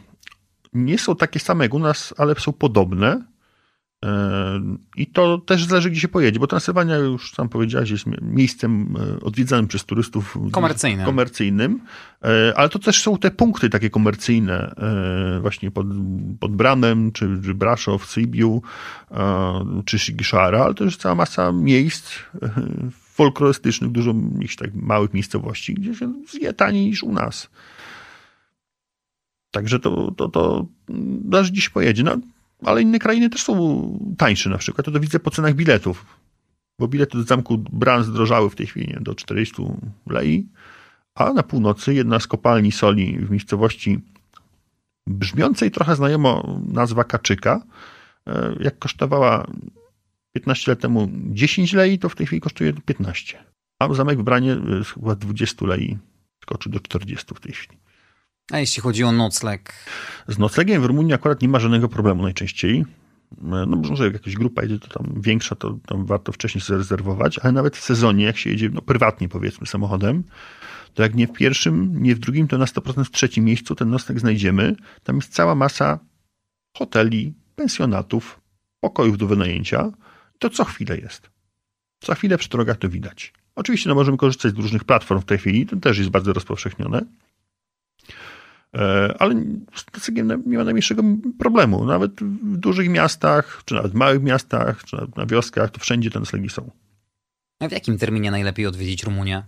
nie są takie same jak u nas, ale są podobne. I to też zależy, gdzie się pojedzie, bo Transylwania, już sam powiedziałeś, jest miejscem e, odwiedzanym przez turystów komercyjnym. komercyjnym, e, ale to też są te punkty takie komercyjne, e, właśnie pod, pod Branem, czy, czy Braszow, Sybiu, czy Sigishara, ale to jest cała masa miejsc folklorystycznych, dużo jakichś tak małych miejscowości, gdzie się zje taniej niż u nas. Także to, to, to aż dziś pojedzie. No, ale inne krainy też są tańsze na przykład. To, to widzę po cenach biletów. Bo bilety do zamku Bran zdrożały w tej chwili nie, do 400 lei, a na północy jedna z kopalni soli w miejscowości brzmiącej trochę znajomo nazwa kaczyka, e, jak kosztowała 15 lat temu 10 lei, to w tej chwili kosztuje 15. A zamek w Branie z chyba 20 lei skoczył do 40 w tej chwili. A jeśli chodzi o nocleg? Z noclegiem w Rumunii akurat nie ma żadnego problemu najczęściej. No może jak jakaś grupa jedzie, to tam większa, to tam warto wcześniej zarezerwować, ale nawet w sezonie, jak się jedzie no, prywatnie powiedzmy samochodem, to jak nie w pierwszym, nie w drugim, to na 100% w trzecim miejscu ten nocleg znajdziemy. Tam jest cała masa hoteli, pensjonatów, pokojów do wynajęcia. To co chwilę jest. Co chwilę przy drogach to widać. Oczywiście no, możemy korzystać z różnych platform w tej chwili, to też jest bardzo rozpowszechnione. E, ale z noclegiem nie ma najmniejszego problemu. Nawet w dużych miastach, czy nawet w małych miastach, czy na wioskach, to wszędzie te noclegi są. A w jakim terminie najlepiej odwiedzić Rumunię?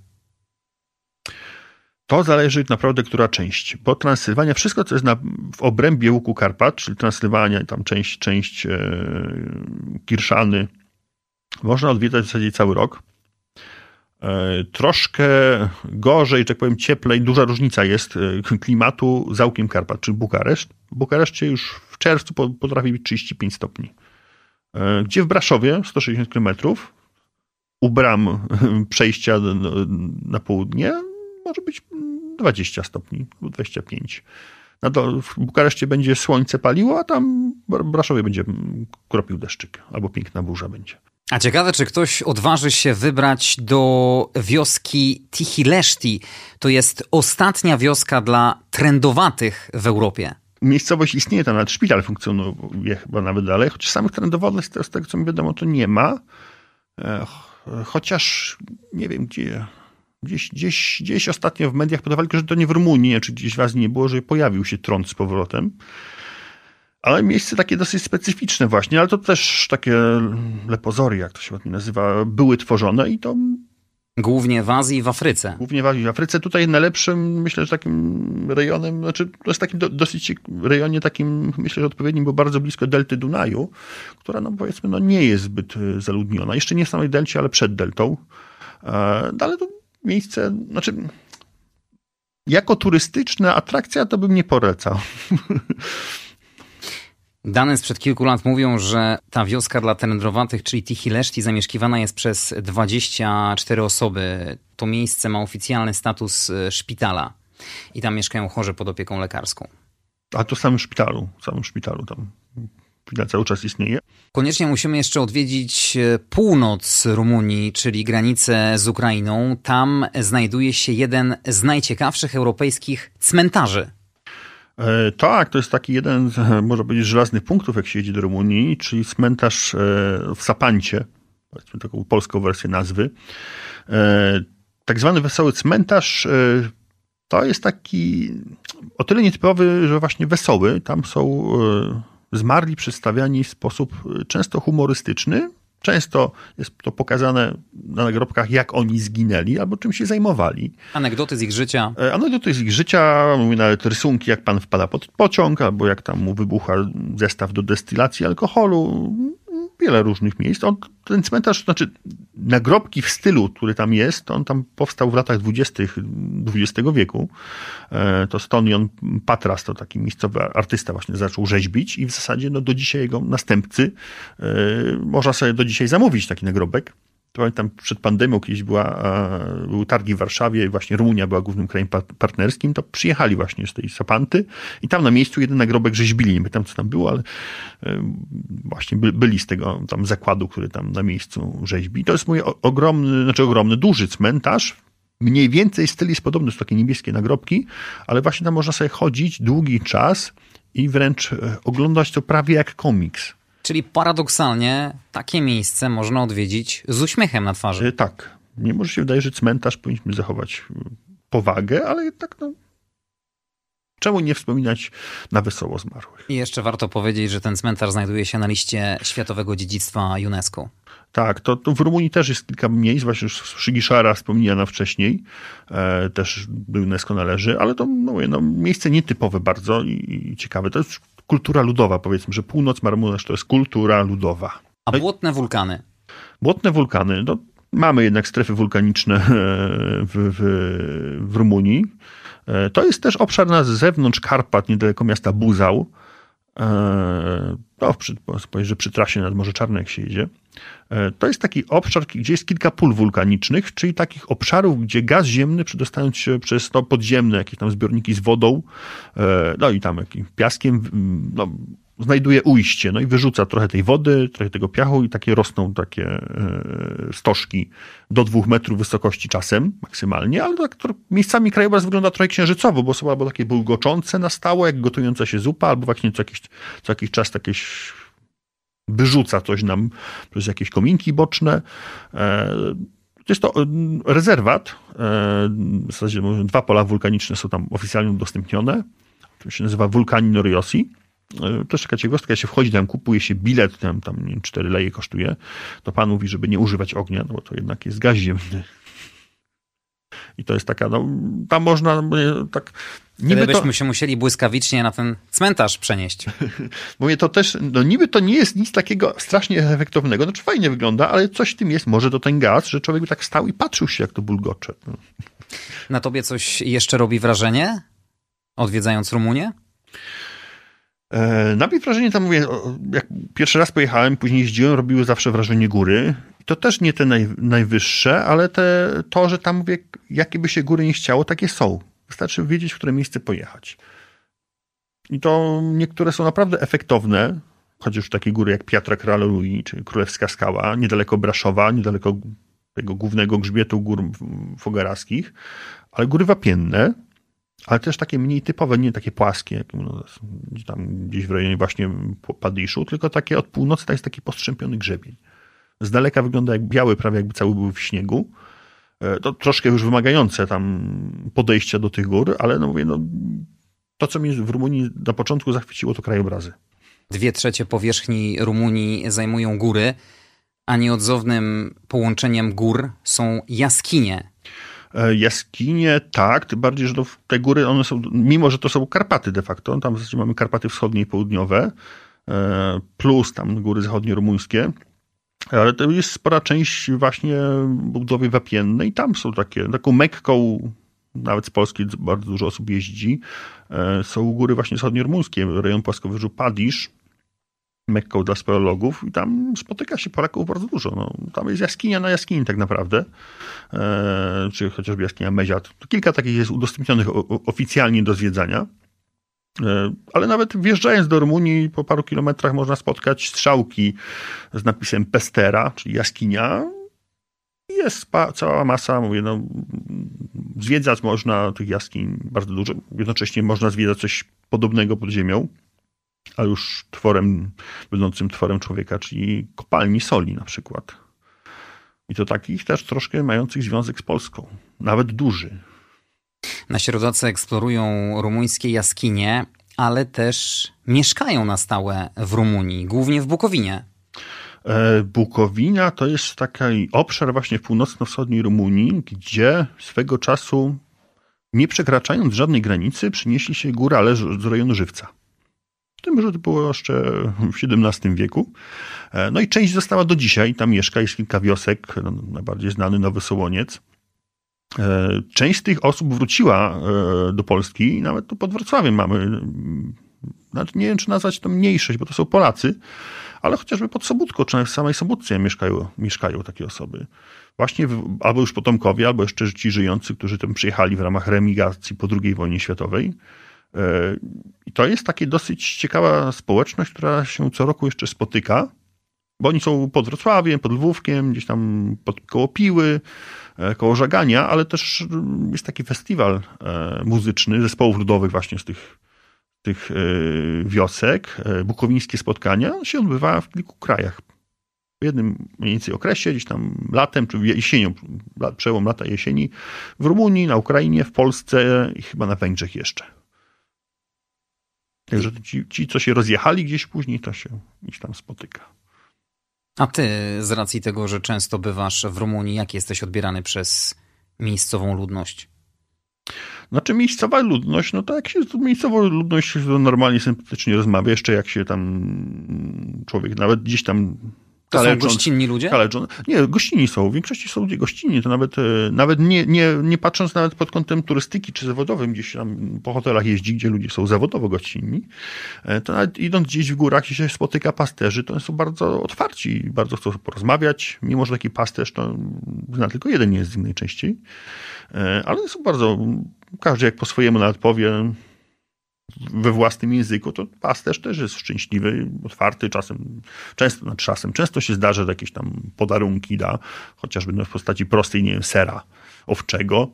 To zależy naprawdę, która część, bo Transylwania, wszystko co jest na, w obrębie łuku Karpat, czyli Transylwania, tam część, część e, Kirszany, można odwiedzać w zasadzie cały rok. E, troszkę gorzej, tak powiem, cieplej, duża różnica jest e, klimatu za łukiem Karpat, czyli Bukareszt. W Bukareszcie już w czerwcu potrafi być 35 stopni. E, gdzie w Braszowie 160 km, u bram przejścia na południe, może być 20 stopni, 25. No to w Bukareszcie będzie słońce paliło, a tam w Braszowie będzie kropił deszczyk, albo piękna burza będzie. A ciekawe, czy ktoś odważy się wybrać do wioski Tichileszti. To jest ostatnia wioska dla trendowatych w Europie. Miejscowość istnieje, tam nawet szpital funkcjonuje chyba nawet dalej, choć samych trendowatych, z tego co mi wiadomo, to nie ma. Chociaż nie wiem, gdzie Gdzieś, gdzieś, gdzieś ostatnio w mediach podawali, że to nie w Rumunii, czy gdzieś w Azji nie było, że pojawił się trąd z powrotem. Ale miejsce takie dosyć specyficzne właśnie, ale to też takie lepozory, jak to się ładnie nazywa, były tworzone i to... Głównie w Azji i w Afryce. Głównie w Azji i w Afryce. Tutaj najlepszym, myślę, że takim rejonem, znaczy to jest takim do, dosyć rejonie takim, myślę, że odpowiednim, bo bardzo blisko delty Dunaju, która no powiedzmy no nie jest zbyt e, zaludniona. Jeszcze nie w samej delcie, ale przed deltą. E, no, ale to miejsce, znaczy jako turystyczna atrakcja to bym nie polecał. Dane sprzed kilku lat mówią, że ta wioska dla terendrowatych, czyli Tichileszti, zamieszkiwana jest przez 24 osoby. To miejsce ma oficjalny status e, szpitala i tam mieszkają chorzy pod opieką lekarską. A to w samym szpitalu, w samym szpitalu tam cały czas istnieje. Koniecznie musimy jeszcze odwiedzić e, północ Rumunii, czyli granicę z Ukrainą. Tam znajduje się jeden z najciekawszych europejskich cmentarzy. E, tak, to jest taki jeden, może powiedzieć, żelaznych punktów, jak się jedzie do Rumunii, czyli cmentarz e, w Sapancie, powiedzmy taką polską wersję nazwy. Tak zwany wesoły cmentarz to jest taki o tyle nietypowy, że właśnie wesoły. Tam są zmarli przedstawiani w sposób często humorystyczny. Często jest to pokazane na nagrobkach, jak oni zginęli albo czym się zajmowali. Anegdoty z ich życia. E, anegdoty z ich życia, mówię nawet rysunki, jak pan wpada pod pociąg, albo jak tam mu wybucha zestaw do destylacji alkoholu wiele różnych miejsc. On, ten cmentarz, znaczy nagrobki w stylu, który tam jest, on tam powstał w latach dwudziestych XX wieku. E, to Stonion Patras, to taki miejscowy artysta właśnie zaczął rzeźbić i w zasadzie no, do dzisiaj jego następcy e, można sobie do dzisiaj zamówić taki nagrobek pamiętam przed pandemią kiedyś była, były targi w Warszawie właśnie Rumunia była głównym krajem partnerskim, to przyjechali właśnie z tej Sapanty i tam na miejscu jeden nagrobek rzeźbili. Nie pamiętam, co tam było, ale właśnie byli z tego tam zakładu, który tam na miejscu rzeźbi. To jest mój ogromny, znaczy ogromny, duży cmentarz, Mniej więcej styl jest podobny, są takie niebieskie nagrobki, ale właśnie tam można sobie chodzić długi czas i wręcz e, oglądać to prawie jak komiks. Czyli paradoksalnie takie miejsce można odwiedzić z uśmiechem na twarzy. E, tak. Mimo, że się wydaje, że cmentarz powinniśmy zachować e, powagę, ale jednak no, Czemu nie wspominać na wesoło zmarłych? I jeszcze warto powiedzieć, że ten cmentarz znajduje się na liście Światowego Dziedzictwa UNESCO. Tak, to, to w Rumunii też jest kilka miejsc, właśnie już Szygiszara wspomniana wcześniej, e, też do UNESCO należy, ale to no, no, miejsce nietypowe bardzo i, i ciekawe. To jest kultura ludowa, powiedzmy, że północ Marmunesz to jest kultura ludowa. A błotne wulkany? Błotne wulkany, no mamy jednak strefy wulkaniczne w, w, w Rumunii. To jest też obszar na zewnątrz Karpat, niedaleko miasta Buzał. No, przy, że przy trasie nad Morze Czarne, jak się jedzie. To jest taki obszar, gdzie jest kilka pól wulkanicznych, czyli takich obszarów, gdzie gaz ziemny, przedostając się przez to podziemne, jakieś tam zbiorniki z wodą, no i tam jakimś piaskiem, no, znajduje ujście, no i wyrzuca trochę tej wody, trochę tego piachu i takie rosną takie e, stożki do dwóch metrów wysokości czasem maksymalnie, ale tak miejscami krajobraz wygląda trochę księżycowo, bo są albo takie bulgoczące na stałe, jak gotująca się zupa, albo właśnie co jakiś, co jakiś czas jakieś wyrzuca coś nam przez jakieś kominki boczne. E, jest to rezerwat, e, w zasadzie dwa pola wulkaniczne są tam oficjalnie udostępnione. To się nazywa Wulkanin Noriosi. E, taka ciekawostka, się wchodzi tam, kupuje się bilet, tam, tam nie wiem, 4 leje kosztuje, to pan mówi, żeby nie używać ognia, no bo to jednak jest gaz ziemny. I to jest taka, no, tam można tak... Niby Wtedy byśmy to, się musieli błyskawicznie na ten cmentarz przenieść. Mówię, to też, no niby to nie jest nic takiego strasznie efektownego, znaczy fajnie wygląda, ale coś w tym jest, może to ten gaz, że człowiek by tak stał i patrzył się, jak to bulgocze. Na tobie coś jeszcze robi wrażenie, odwiedzając Rumunię? E, na mnie wrażenie tam mówię, jak pierwszy raz pojechałem, później jeździłem, robiły zawsze wrażenie góry. To też nie te naj, najwyższe, ale te, to, że tam mówię, jakie by się góry nie chciało, takie są. Wystarczy wiedzieć, w które miejsce pojechać. I to niektóre są naprawdę efektowne, chociaż takie góry jak Piatra Kralului, czy Królewska Skała, niedaleko Braszowa, niedaleko tego głównego grzbietu gór fogaraskich, ale góry wapienne, ale też takie mniej typowe, nie takie płaskie, jak no, tam gdzieś w rejonie właśnie Padiszu, tylko takie od północy to jest taki postrzępiony grzebień. Z daleka wygląda jak biały, prawie jakby cały był w śniegu. E, to troszkę już wymagające tam podejścia do tych gór, ale no mówię, no, to co mnie w Rumunii na początku zachwyciło to krajobrazy. Dwie trzecie powierzchni Rumunii zajmują góry, a nieodzownym połączeniem gór są jaskinie. E, jaskinie, tak, tym bardziej, że te góry, one są, mimo że to są Karpaty de facto, tam w zasadzie mamy Karpaty wschodnie i południowe, e, plus tam góry zachodnio-rumuńskie, ale to jest spora część właśnie budowy wapiennej, tam są takie, taką mekką, nawet z Polski bardzo dużo osób jeździ, e, są góry właśnie zachodnio-rumuńskie, rejon płaskowyżu Padisz, Mekką dla speleologów i tam spotyka się Polaków bardzo dużo. No, tam jest jaskinia na jaskini tak naprawdę, e, czy chociażby jaskinia Meziat. Kilka takich jest udostępnionych oficjalnie do zwiedzania. E, ale nawet wjeżdżając do Rumunii, po paru kilometrach można spotkać strzałki z napisem Pestera, czyli jaskinia. Jest cała masa, mówię, no, zwiedzać można tych jaskiń bardzo dużo. Jednocześnie można zwiedzać coś podobnego pod ziemią a już tworem, będącym tworem człowieka, czyli kopalni soli na przykład. I to takich też troszkę mających związek z Polską, nawet duży. Nasi rodacy eksplorują rumuńskie jaskinie, ale też mieszkają na stałe w Rumunii, głównie w Bukowinie. E, Bukowina to jest taki obszar właśnie w północno-wschodniej Rumunii, gdzie swego czasu, nie przekraczając żadnej granicy, przynieśli się górale z rejonu Żywca. Tym, że to było jeszcze w XVII wieku. E, no i część została do dzisiaj, tam mieszka, jest kilka wiosek, no, najbardziej znany Nowy Sołoniec. E, część z tych osób wróciła e, do Polski nawet tu pod Wrocławiem mamy, nawet nie wiem czy nazwać to mniejszość, bo to są Polacy, ale chociażby pod Sobótką, czy w samej Sobótce mieszkają, mieszkają takie osoby. Właśnie w, albo już potomkowie, albo jeszcze ci żyjący, którzy tam przyjechali w ramach remigracji po II wojnie światowej. E, I to jest takie dosyć ciekawa społeczność, która się co roku jeszcze spotyka, bo oni są pod Wrocławiem, pod Lwówkiem, gdzieś tam pod, koło Piły, e, koło Żagania, ale też jest taki festiwal e, muzyczny zespołów ludowych właśnie z tych, tych wiosek. Bukowińskie spotkania On się odbywa w kilku krajach. W jednym mniej więcej okresie, gdzieś tam latem, czy jesienią, przełom lata jesieni, w Rumunii, na Ukrainie, w Polsce i chyba na Węgrzech jeszcze. Także ci, ci, co się rozjechali gdzieś później, to się gdzieś tam spotyka. A ty, z racji tego, że często bywasz w Rumunii, jak jesteś odbierany przez miejscową ludność? Znaczy miejscowa ludność, no to jak się z miejscową ludnością normalnie sympatycznie rozmawia, jeszcze jak się tam człowiek nawet gdzieś tam To są gościnni ludzie? Kaleczą. Nie, gościnni są. W większości są ludzie gościnni. To nawet, e, nawet nie, nie, nie patrząc nawet pod kątem turystyki czy zawodowym, gdzieś tam po hotelach jeździ, gdzie ludzie są zawodowo gościnni, e, to nawet idąc gdzieś w górach i się spotyka pasterzy, to są bardzo otwarci, bardzo chcą porozmawiać, mimo że taki pasterz to zna tylko jeden język najczęściej. E, ale są bardzo, każdy jak po swojemu nawet powie, we własnym języku, to pasterz też jest szczęśliwy, otwarty, czasem, często, no czasem, często się zdarza, że jakieś tam podarunki da, chociażby w postaci prostej, nie wiem, sera owczego.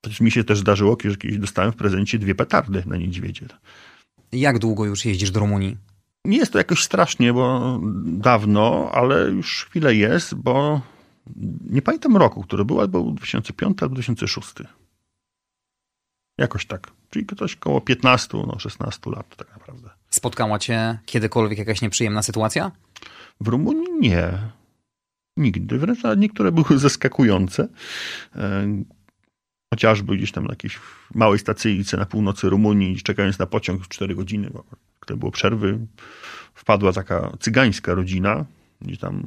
Przecież mi się też zdarzyło, że kiedyś dostałem w prezencie dwie petardy na niedźwiedzie. Jak długo już jeździsz do Rumunii? Nie jest to jakoś strasznie, bo dawno, ale już chwilę jest, bo nie pamiętam roku, który był, albo 2005 albo 2006. Jakoś tak. Czyli ktoś koło 15, no 16 lat tak naprawdę. Spotkała cię kiedykolwiek jakaś nieprzyjemna sytuacja? W Rumunii nie. Nigdy. Wręcz niektóre były zaskakujące. E, chociażby gdzieś tam na jakiejś małej stacyjce na północy Rumunii, czekając na pociąg w 4 godziny, bo gdy było przerwy, wpadła taka cygańska rodzina, gdzie tam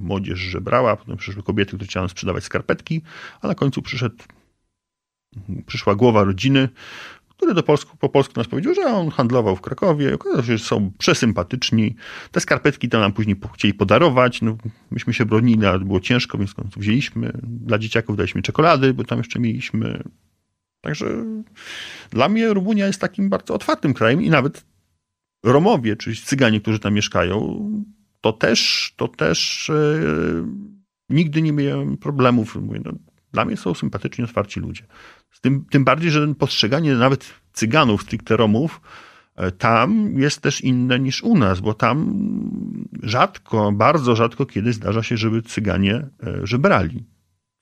młodzież żebrała, potem przyszły kobiety, które chciały sprzedawać skarpetki, a na końcu przyszedł przyszła głowa rodziny, który do Polsku, po polsku nas powiedział, że on handlował w Krakowie, okazało się, że są przesympatyczni. Te skarpetki to nam później chcieli podarować, no, myśmy się bronili, ale było ciężko, więc wzięliśmy. Dla dzieciaków daliśmy czekolady, bo tam jeszcze mieliśmy. Także dla mnie Rumunia jest takim bardzo otwartym krajem i nawet Romowie, czyli Cyganie, którzy tam mieszkają, to też, to też e, nigdy nie miałem problemów. Mówię, no, dla mnie są sympatyczni, otwarci ludzie. Tym, tym bardziej, że postrzeganie nawet cyganów, stricte Romów, e, tam jest też inne niż u nas, bo tam rzadko, bardzo rzadko kiedy zdarza się, żeby cyganie e, żebrali.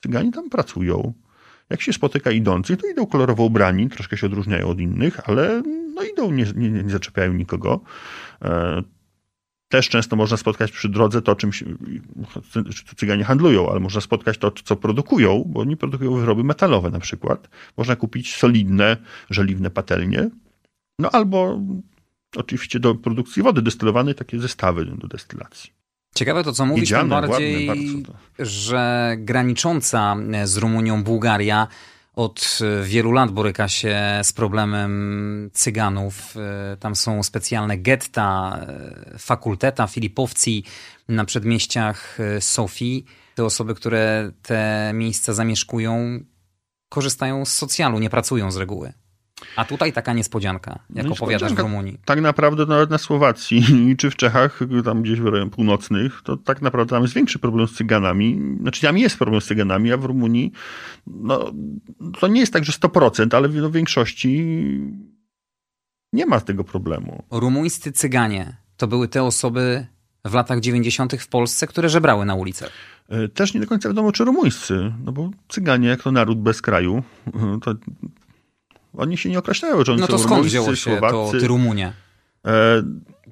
Cyganie tam pracują. Jak się spotyka idących, to idą kolorowo ubrani, troszkę się odróżniają od innych, ale no idą, nie, nie, nie zaczepiają nikogo. Też często można spotkać przy drodze to, czym cyganie handlują, ale można spotkać to, co produkują, bo oni produkują wyroby metalowe na przykład. Można kupić solidne, żeliwne patelnie, no albo oczywiście do produkcji wody destylowanej takie zestawy do destylacji. Ciekawe to, co mówisz, tym bardziej, ładne, że granicząca z Rumunią Bułgaria od e, wielu lat boryka się z problemem cyganów. E, tam są specjalne getta, e, fakulteta, filipowci na przedmieściach Sofii. Te osoby, które te miejsca zamieszkują, korzystają z socjalu, nie pracują z reguły. A tutaj taka niespodzianka, jak no opowiadasz w Rumunii. Tak naprawdę nawet na Słowacji czy w Czechach, tam gdzieś w rejonach północnych, to tak naprawdę tam jest większy problem z cyganami. Znaczy tam jest problem z cyganami, a w Rumunii no, to nie jest tak, że 100%, ale w większości nie ma tego problemu. Rumuńscy cyganie to były te osoby w latach 90. w Polsce, które żebrały na ulicach. E, też nie do końca wiadomo, czy rumuńscy, no bo Cyganie, jak to naród bez kraju, to oni się nie określają, że oni no to są skąd wzięło się Słowacy. to Rumunie? E,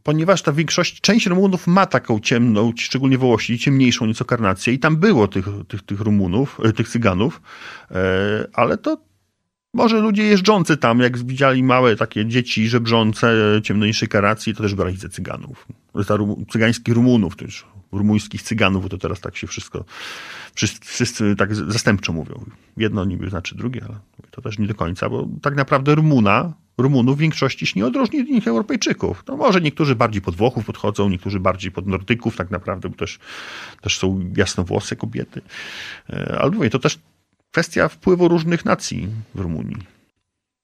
ponieważ ta większość, część Rumunów ma taką ciemną, szczególnie Wołosi, ciemniejszą nieco karnację i tam było tych, tych, tych Rumunów, e, tych Cyganów, e, ale to może ludzie jeżdżący tam, jak widzieli małe takie dzieci żebrzące ciemniejszej karnacji, to też brali ze Cyganów. Za cygańskich Rumunów, też rumuńskich Cyganów, bo to teraz tak się wszystko, wszyscy, wszyscy tak zastępczo mówią. Jedno niby znaczy drugie, ale to też nie do końca, bo tak naprawdę Rumuna, Rumunów w większości się nie odróżni od innych Europejczyków. No może niektórzy bardziej pod Włochów podchodzą, niektórzy bardziej pod Nordyków tak naprawdę, bo też, też są jasnowłose kobiety. E, ale mówię, to też kwestia wpływu różnych nacji w Rumunii.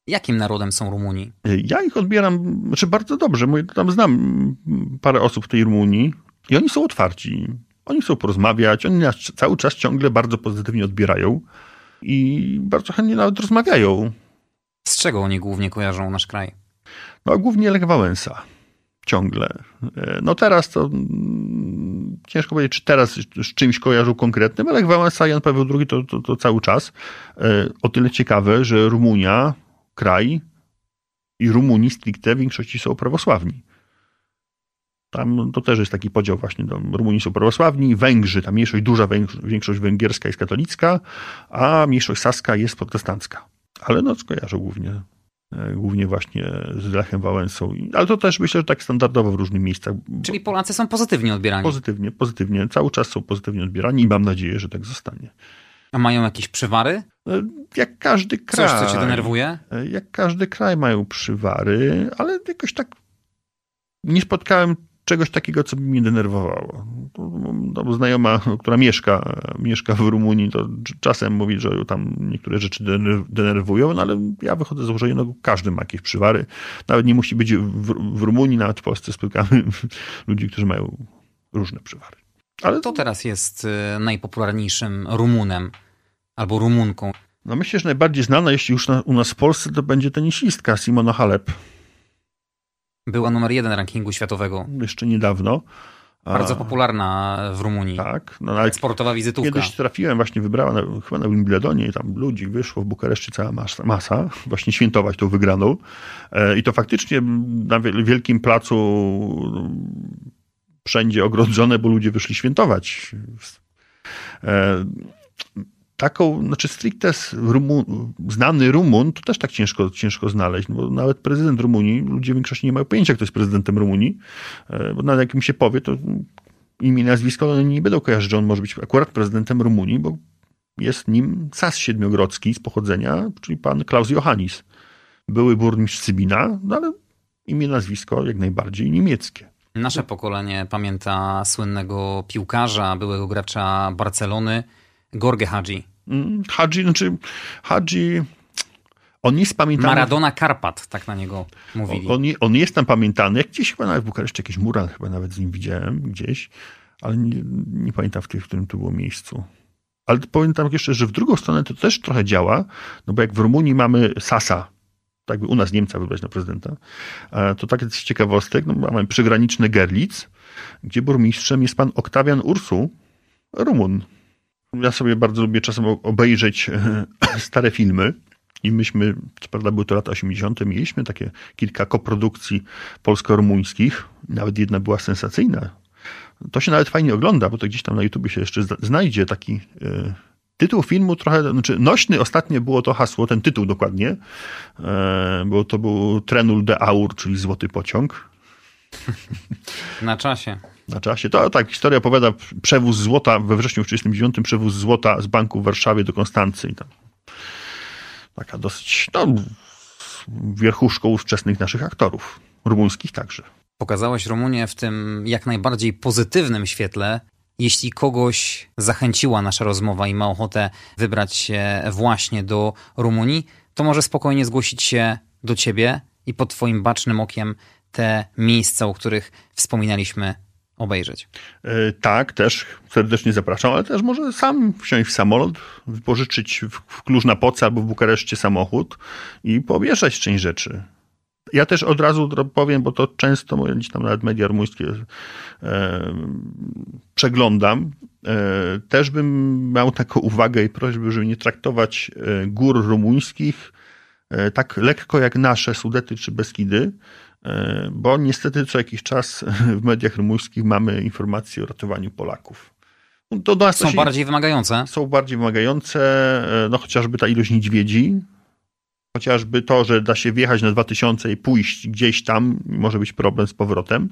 Jakim narodem są Rumuni? E, ja ich odbieram, znaczy bardzo dobrze. Tam znam parę osób w tej Rumunii i oni są otwarci. Oni chcą porozmawiać, oni nas cały czas ciągle bardzo pozytywnie odbierają i bardzo chętnie nawet rozmawiają. Z czego oni głównie kojarzą nasz kraj? No głównie Lech Wałęsa. Ciągle. E, no teraz to mm, ciężko powiedzieć, czy teraz z czymś kojarzą konkretnym, ale Lech Wałęsa, Jan Paweł II to, to, to cały czas. E, o tyle ciekawe, że Rumunia, kraj i Rumuni stricte w większości są prawosławni. Tam to też jest taki podział właśnie. Rumuni są prawosławni, Węgrzy, ta mniejszość, duża większość węgierska jest katolicka, a mniejszość saska jest protestancka. Ale no skojarzą głównie e, głównie właśnie z Lechem Wałęsą. Ale to też myślę, że tak standardowo w różnych miejscach. Czyli Polacy są pozytywnie odbierani? Pozytywnie, pozytywnie. Cały czas są pozytywnie odbierani i mam nadzieję, że tak zostanie. A mają jakieś przywary? E, jak każdy kraj. Coś, co cię denerwuje? E, jak każdy kraj mają przywary, ale jakoś tak nie spotkałem czegoś takiego, co by mnie denerwowało. No, znajoma, która mieszka, mieszka w Rumunii, to czasem mówi, że tam niektóre rzeczy denerwują, no ale ja wychodzę z założenia, no każdy ma jakieś przywary. Nawet nie musi być w, w Rumunii, nawet w Polsce spotykamy ludzi, którzy mają różne przywary. Ale to teraz jest y, najpopularniejszym Rumunem albo Rumunką. No myślę, że najbardziej znana, jeśli już na, u nas w Polsce, to będzie tenisistka Simona Halep. Była numer jeden rankingu światowego. Jeszcze niedawno. Bardzo popularna w Rumunii. Tak. No, nawet Sportowa wizytówka. Kiedyś trafiłem, właśnie wybrała na, chyba na Wimbledonie i tam ludzi wyszło w Bukareszcie cała masa, masa właśnie świętować tą wygraną. E, I to faktycznie na wielkim placu wszędzie ogrodzone, bo ludzie wyszli świętować. Taką, znaczy stricte Rumun, znany Rumun, to też tak ciężko, ciężko znaleźć, bo nawet prezydent Rumunii, ludzie w większości nie mają pojęcia, kto jest prezydentem Rumunii, e, bo nawet jak im się powie, to imię i nazwisko, one nie będą kojarzyć, że on może być akurat prezydentem Rumunii, bo jest nim Sas Siedmiogrodzki z pochodzenia, czyli pan Klaus Johannis. Były burmistrz Cybina, no ale imię, nazwisko jak najbardziej niemieckie. Nasze pokolenie pamięta słynnego piłkarza, byłego gracza Barcelony, Gorge Hadzi. Mm, Hadzi, znaczy Hadzi... On jest pamiętany... Maradona Karpat, tak na niego mówili. On, on jest tam pamiętany. Jak gdzieś chyba nawet w Bukareszcie jakiś mural chyba nawet z nim widziałem gdzieś, ale nie, nie pamiętam w, którym to było miejscu. Ale powiem tam jeszcze, że w drugą stronę to też trochę działa, no bo jak w Rumunii mamy Sasa, tak by u nas Niemca wybrać na prezydenta, e, to tak jest ciekawostek, no mamy przygraniczny Gerlitz, gdzie burmistrzem jest pan Oktawian Ursu, Rumun. Ja sobie bardzo lubię czasem obejrzeć e, stare filmy. I myśmy, co prawda były to lata 80., mieliśmy takie kilka koprodukcji polsko-rumuńskich. Nawet jedna była sensacyjna. To się nawet fajnie ogląda, bo to gdzieś tam na YouTube się jeszcze znajdzie taki e, tytuł filmu trochę, znaczy nośny ostatnio było to hasło, ten tytuł dokładnie, e, bo to był Trenul de Aur, czyli Złoty Pociąg. Na czasie. Na czasie. To tak, historia opowiada przewóz złota we wrześniu 1939, przewóz złota z banku w Warszawie do Konstancy. Tam. Taka dosyć, no, wierchuszką ówczesnych naszych aktorów, rumuńskich także. Pokazałeś Rumunię w tym jak najbardziej pozytywnym świetle. Jeśli kogoś zachęciła nasza rozmowa i ma ochotę wybrać się właśnie do Rumunii, to może spokojnie zgłosić się do ciebie i pod twoim bacznym okiem te miejsca, o których wspominaliśmy, obejrzeć. E, tak, też serdecznie zapraszam, ale też może sam wsiąść w samolot, wypożyczyć w Kluż-Napoce albo w Bukareszcie samochód i poobjeżdżać część rzeczy. Ja też od razu powiem, bo to często gdzieś tam nawet media rumuńskie e, przeglądam. E, też bym miał taką uwagę i prośbę, żeby nie traktować e, gór rumuńskich e, tak lekko jak nasze Sudety czy Beskidy, bo niestety co jakiś czas w mediach rumuńskich mamy informacje o ratowaniu Polaków. No, są się, bardziej wymagające? Są bardziej wymagające, e, no chociażby ta ilość niedźwiedzi, chociażby to, że da się wjechać na 2000 i pójść gdzieś tam, może być problem z powrotem,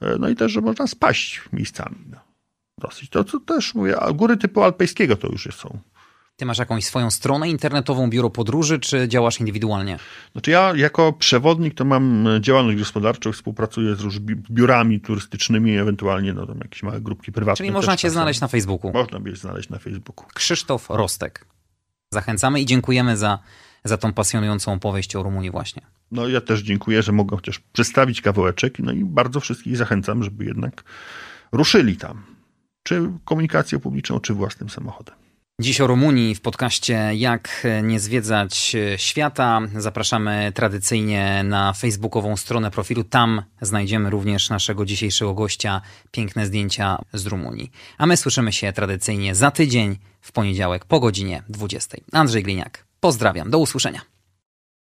e, no i też, że można spaść miejscami. No. Dosyć. To, to też mówię, góry typu alpejskiego to już są. Ty masz jakąś swoją stronę internetową, biuro podróży, czy działasz indywidualnie? Znaczy ja jako przewodnik to mam działalność gospodarczą, współpracuję z różnymi biurami turystycznymi, ewentualnie no, tam jakieś małe grupki prywatne. Czyli można cię znaleźć na Facebooku? Można mnie znaleźć na Facebooku. Krzysztof Rostek. Zachęcamy i dziękujemy za, za tą pasjonującą opowieść o Rumunii właśnie. No ja też dziękuję, że mogę chociaż przedstawić kawałeczek, no i bardzo wszystkich zachęcam, żeby jednak ruszyli tam. Czy komunikacją publiczną, czy własnym samochodem. Dziś o Rumunii w podcaście Jak nie zwiedzać świata. Zapraszamy tradycyjnie na facebookową stronę profilu. Tam znajdziemy również naszego dzisiejszego gościa, piękne zdjęcia z Rumunii. A my słyszymy się tradycyjnie za tydzień w poniedziałek po godzinie 20. Andrzej Gliniak. Pozdrawiam, do usłyszenia.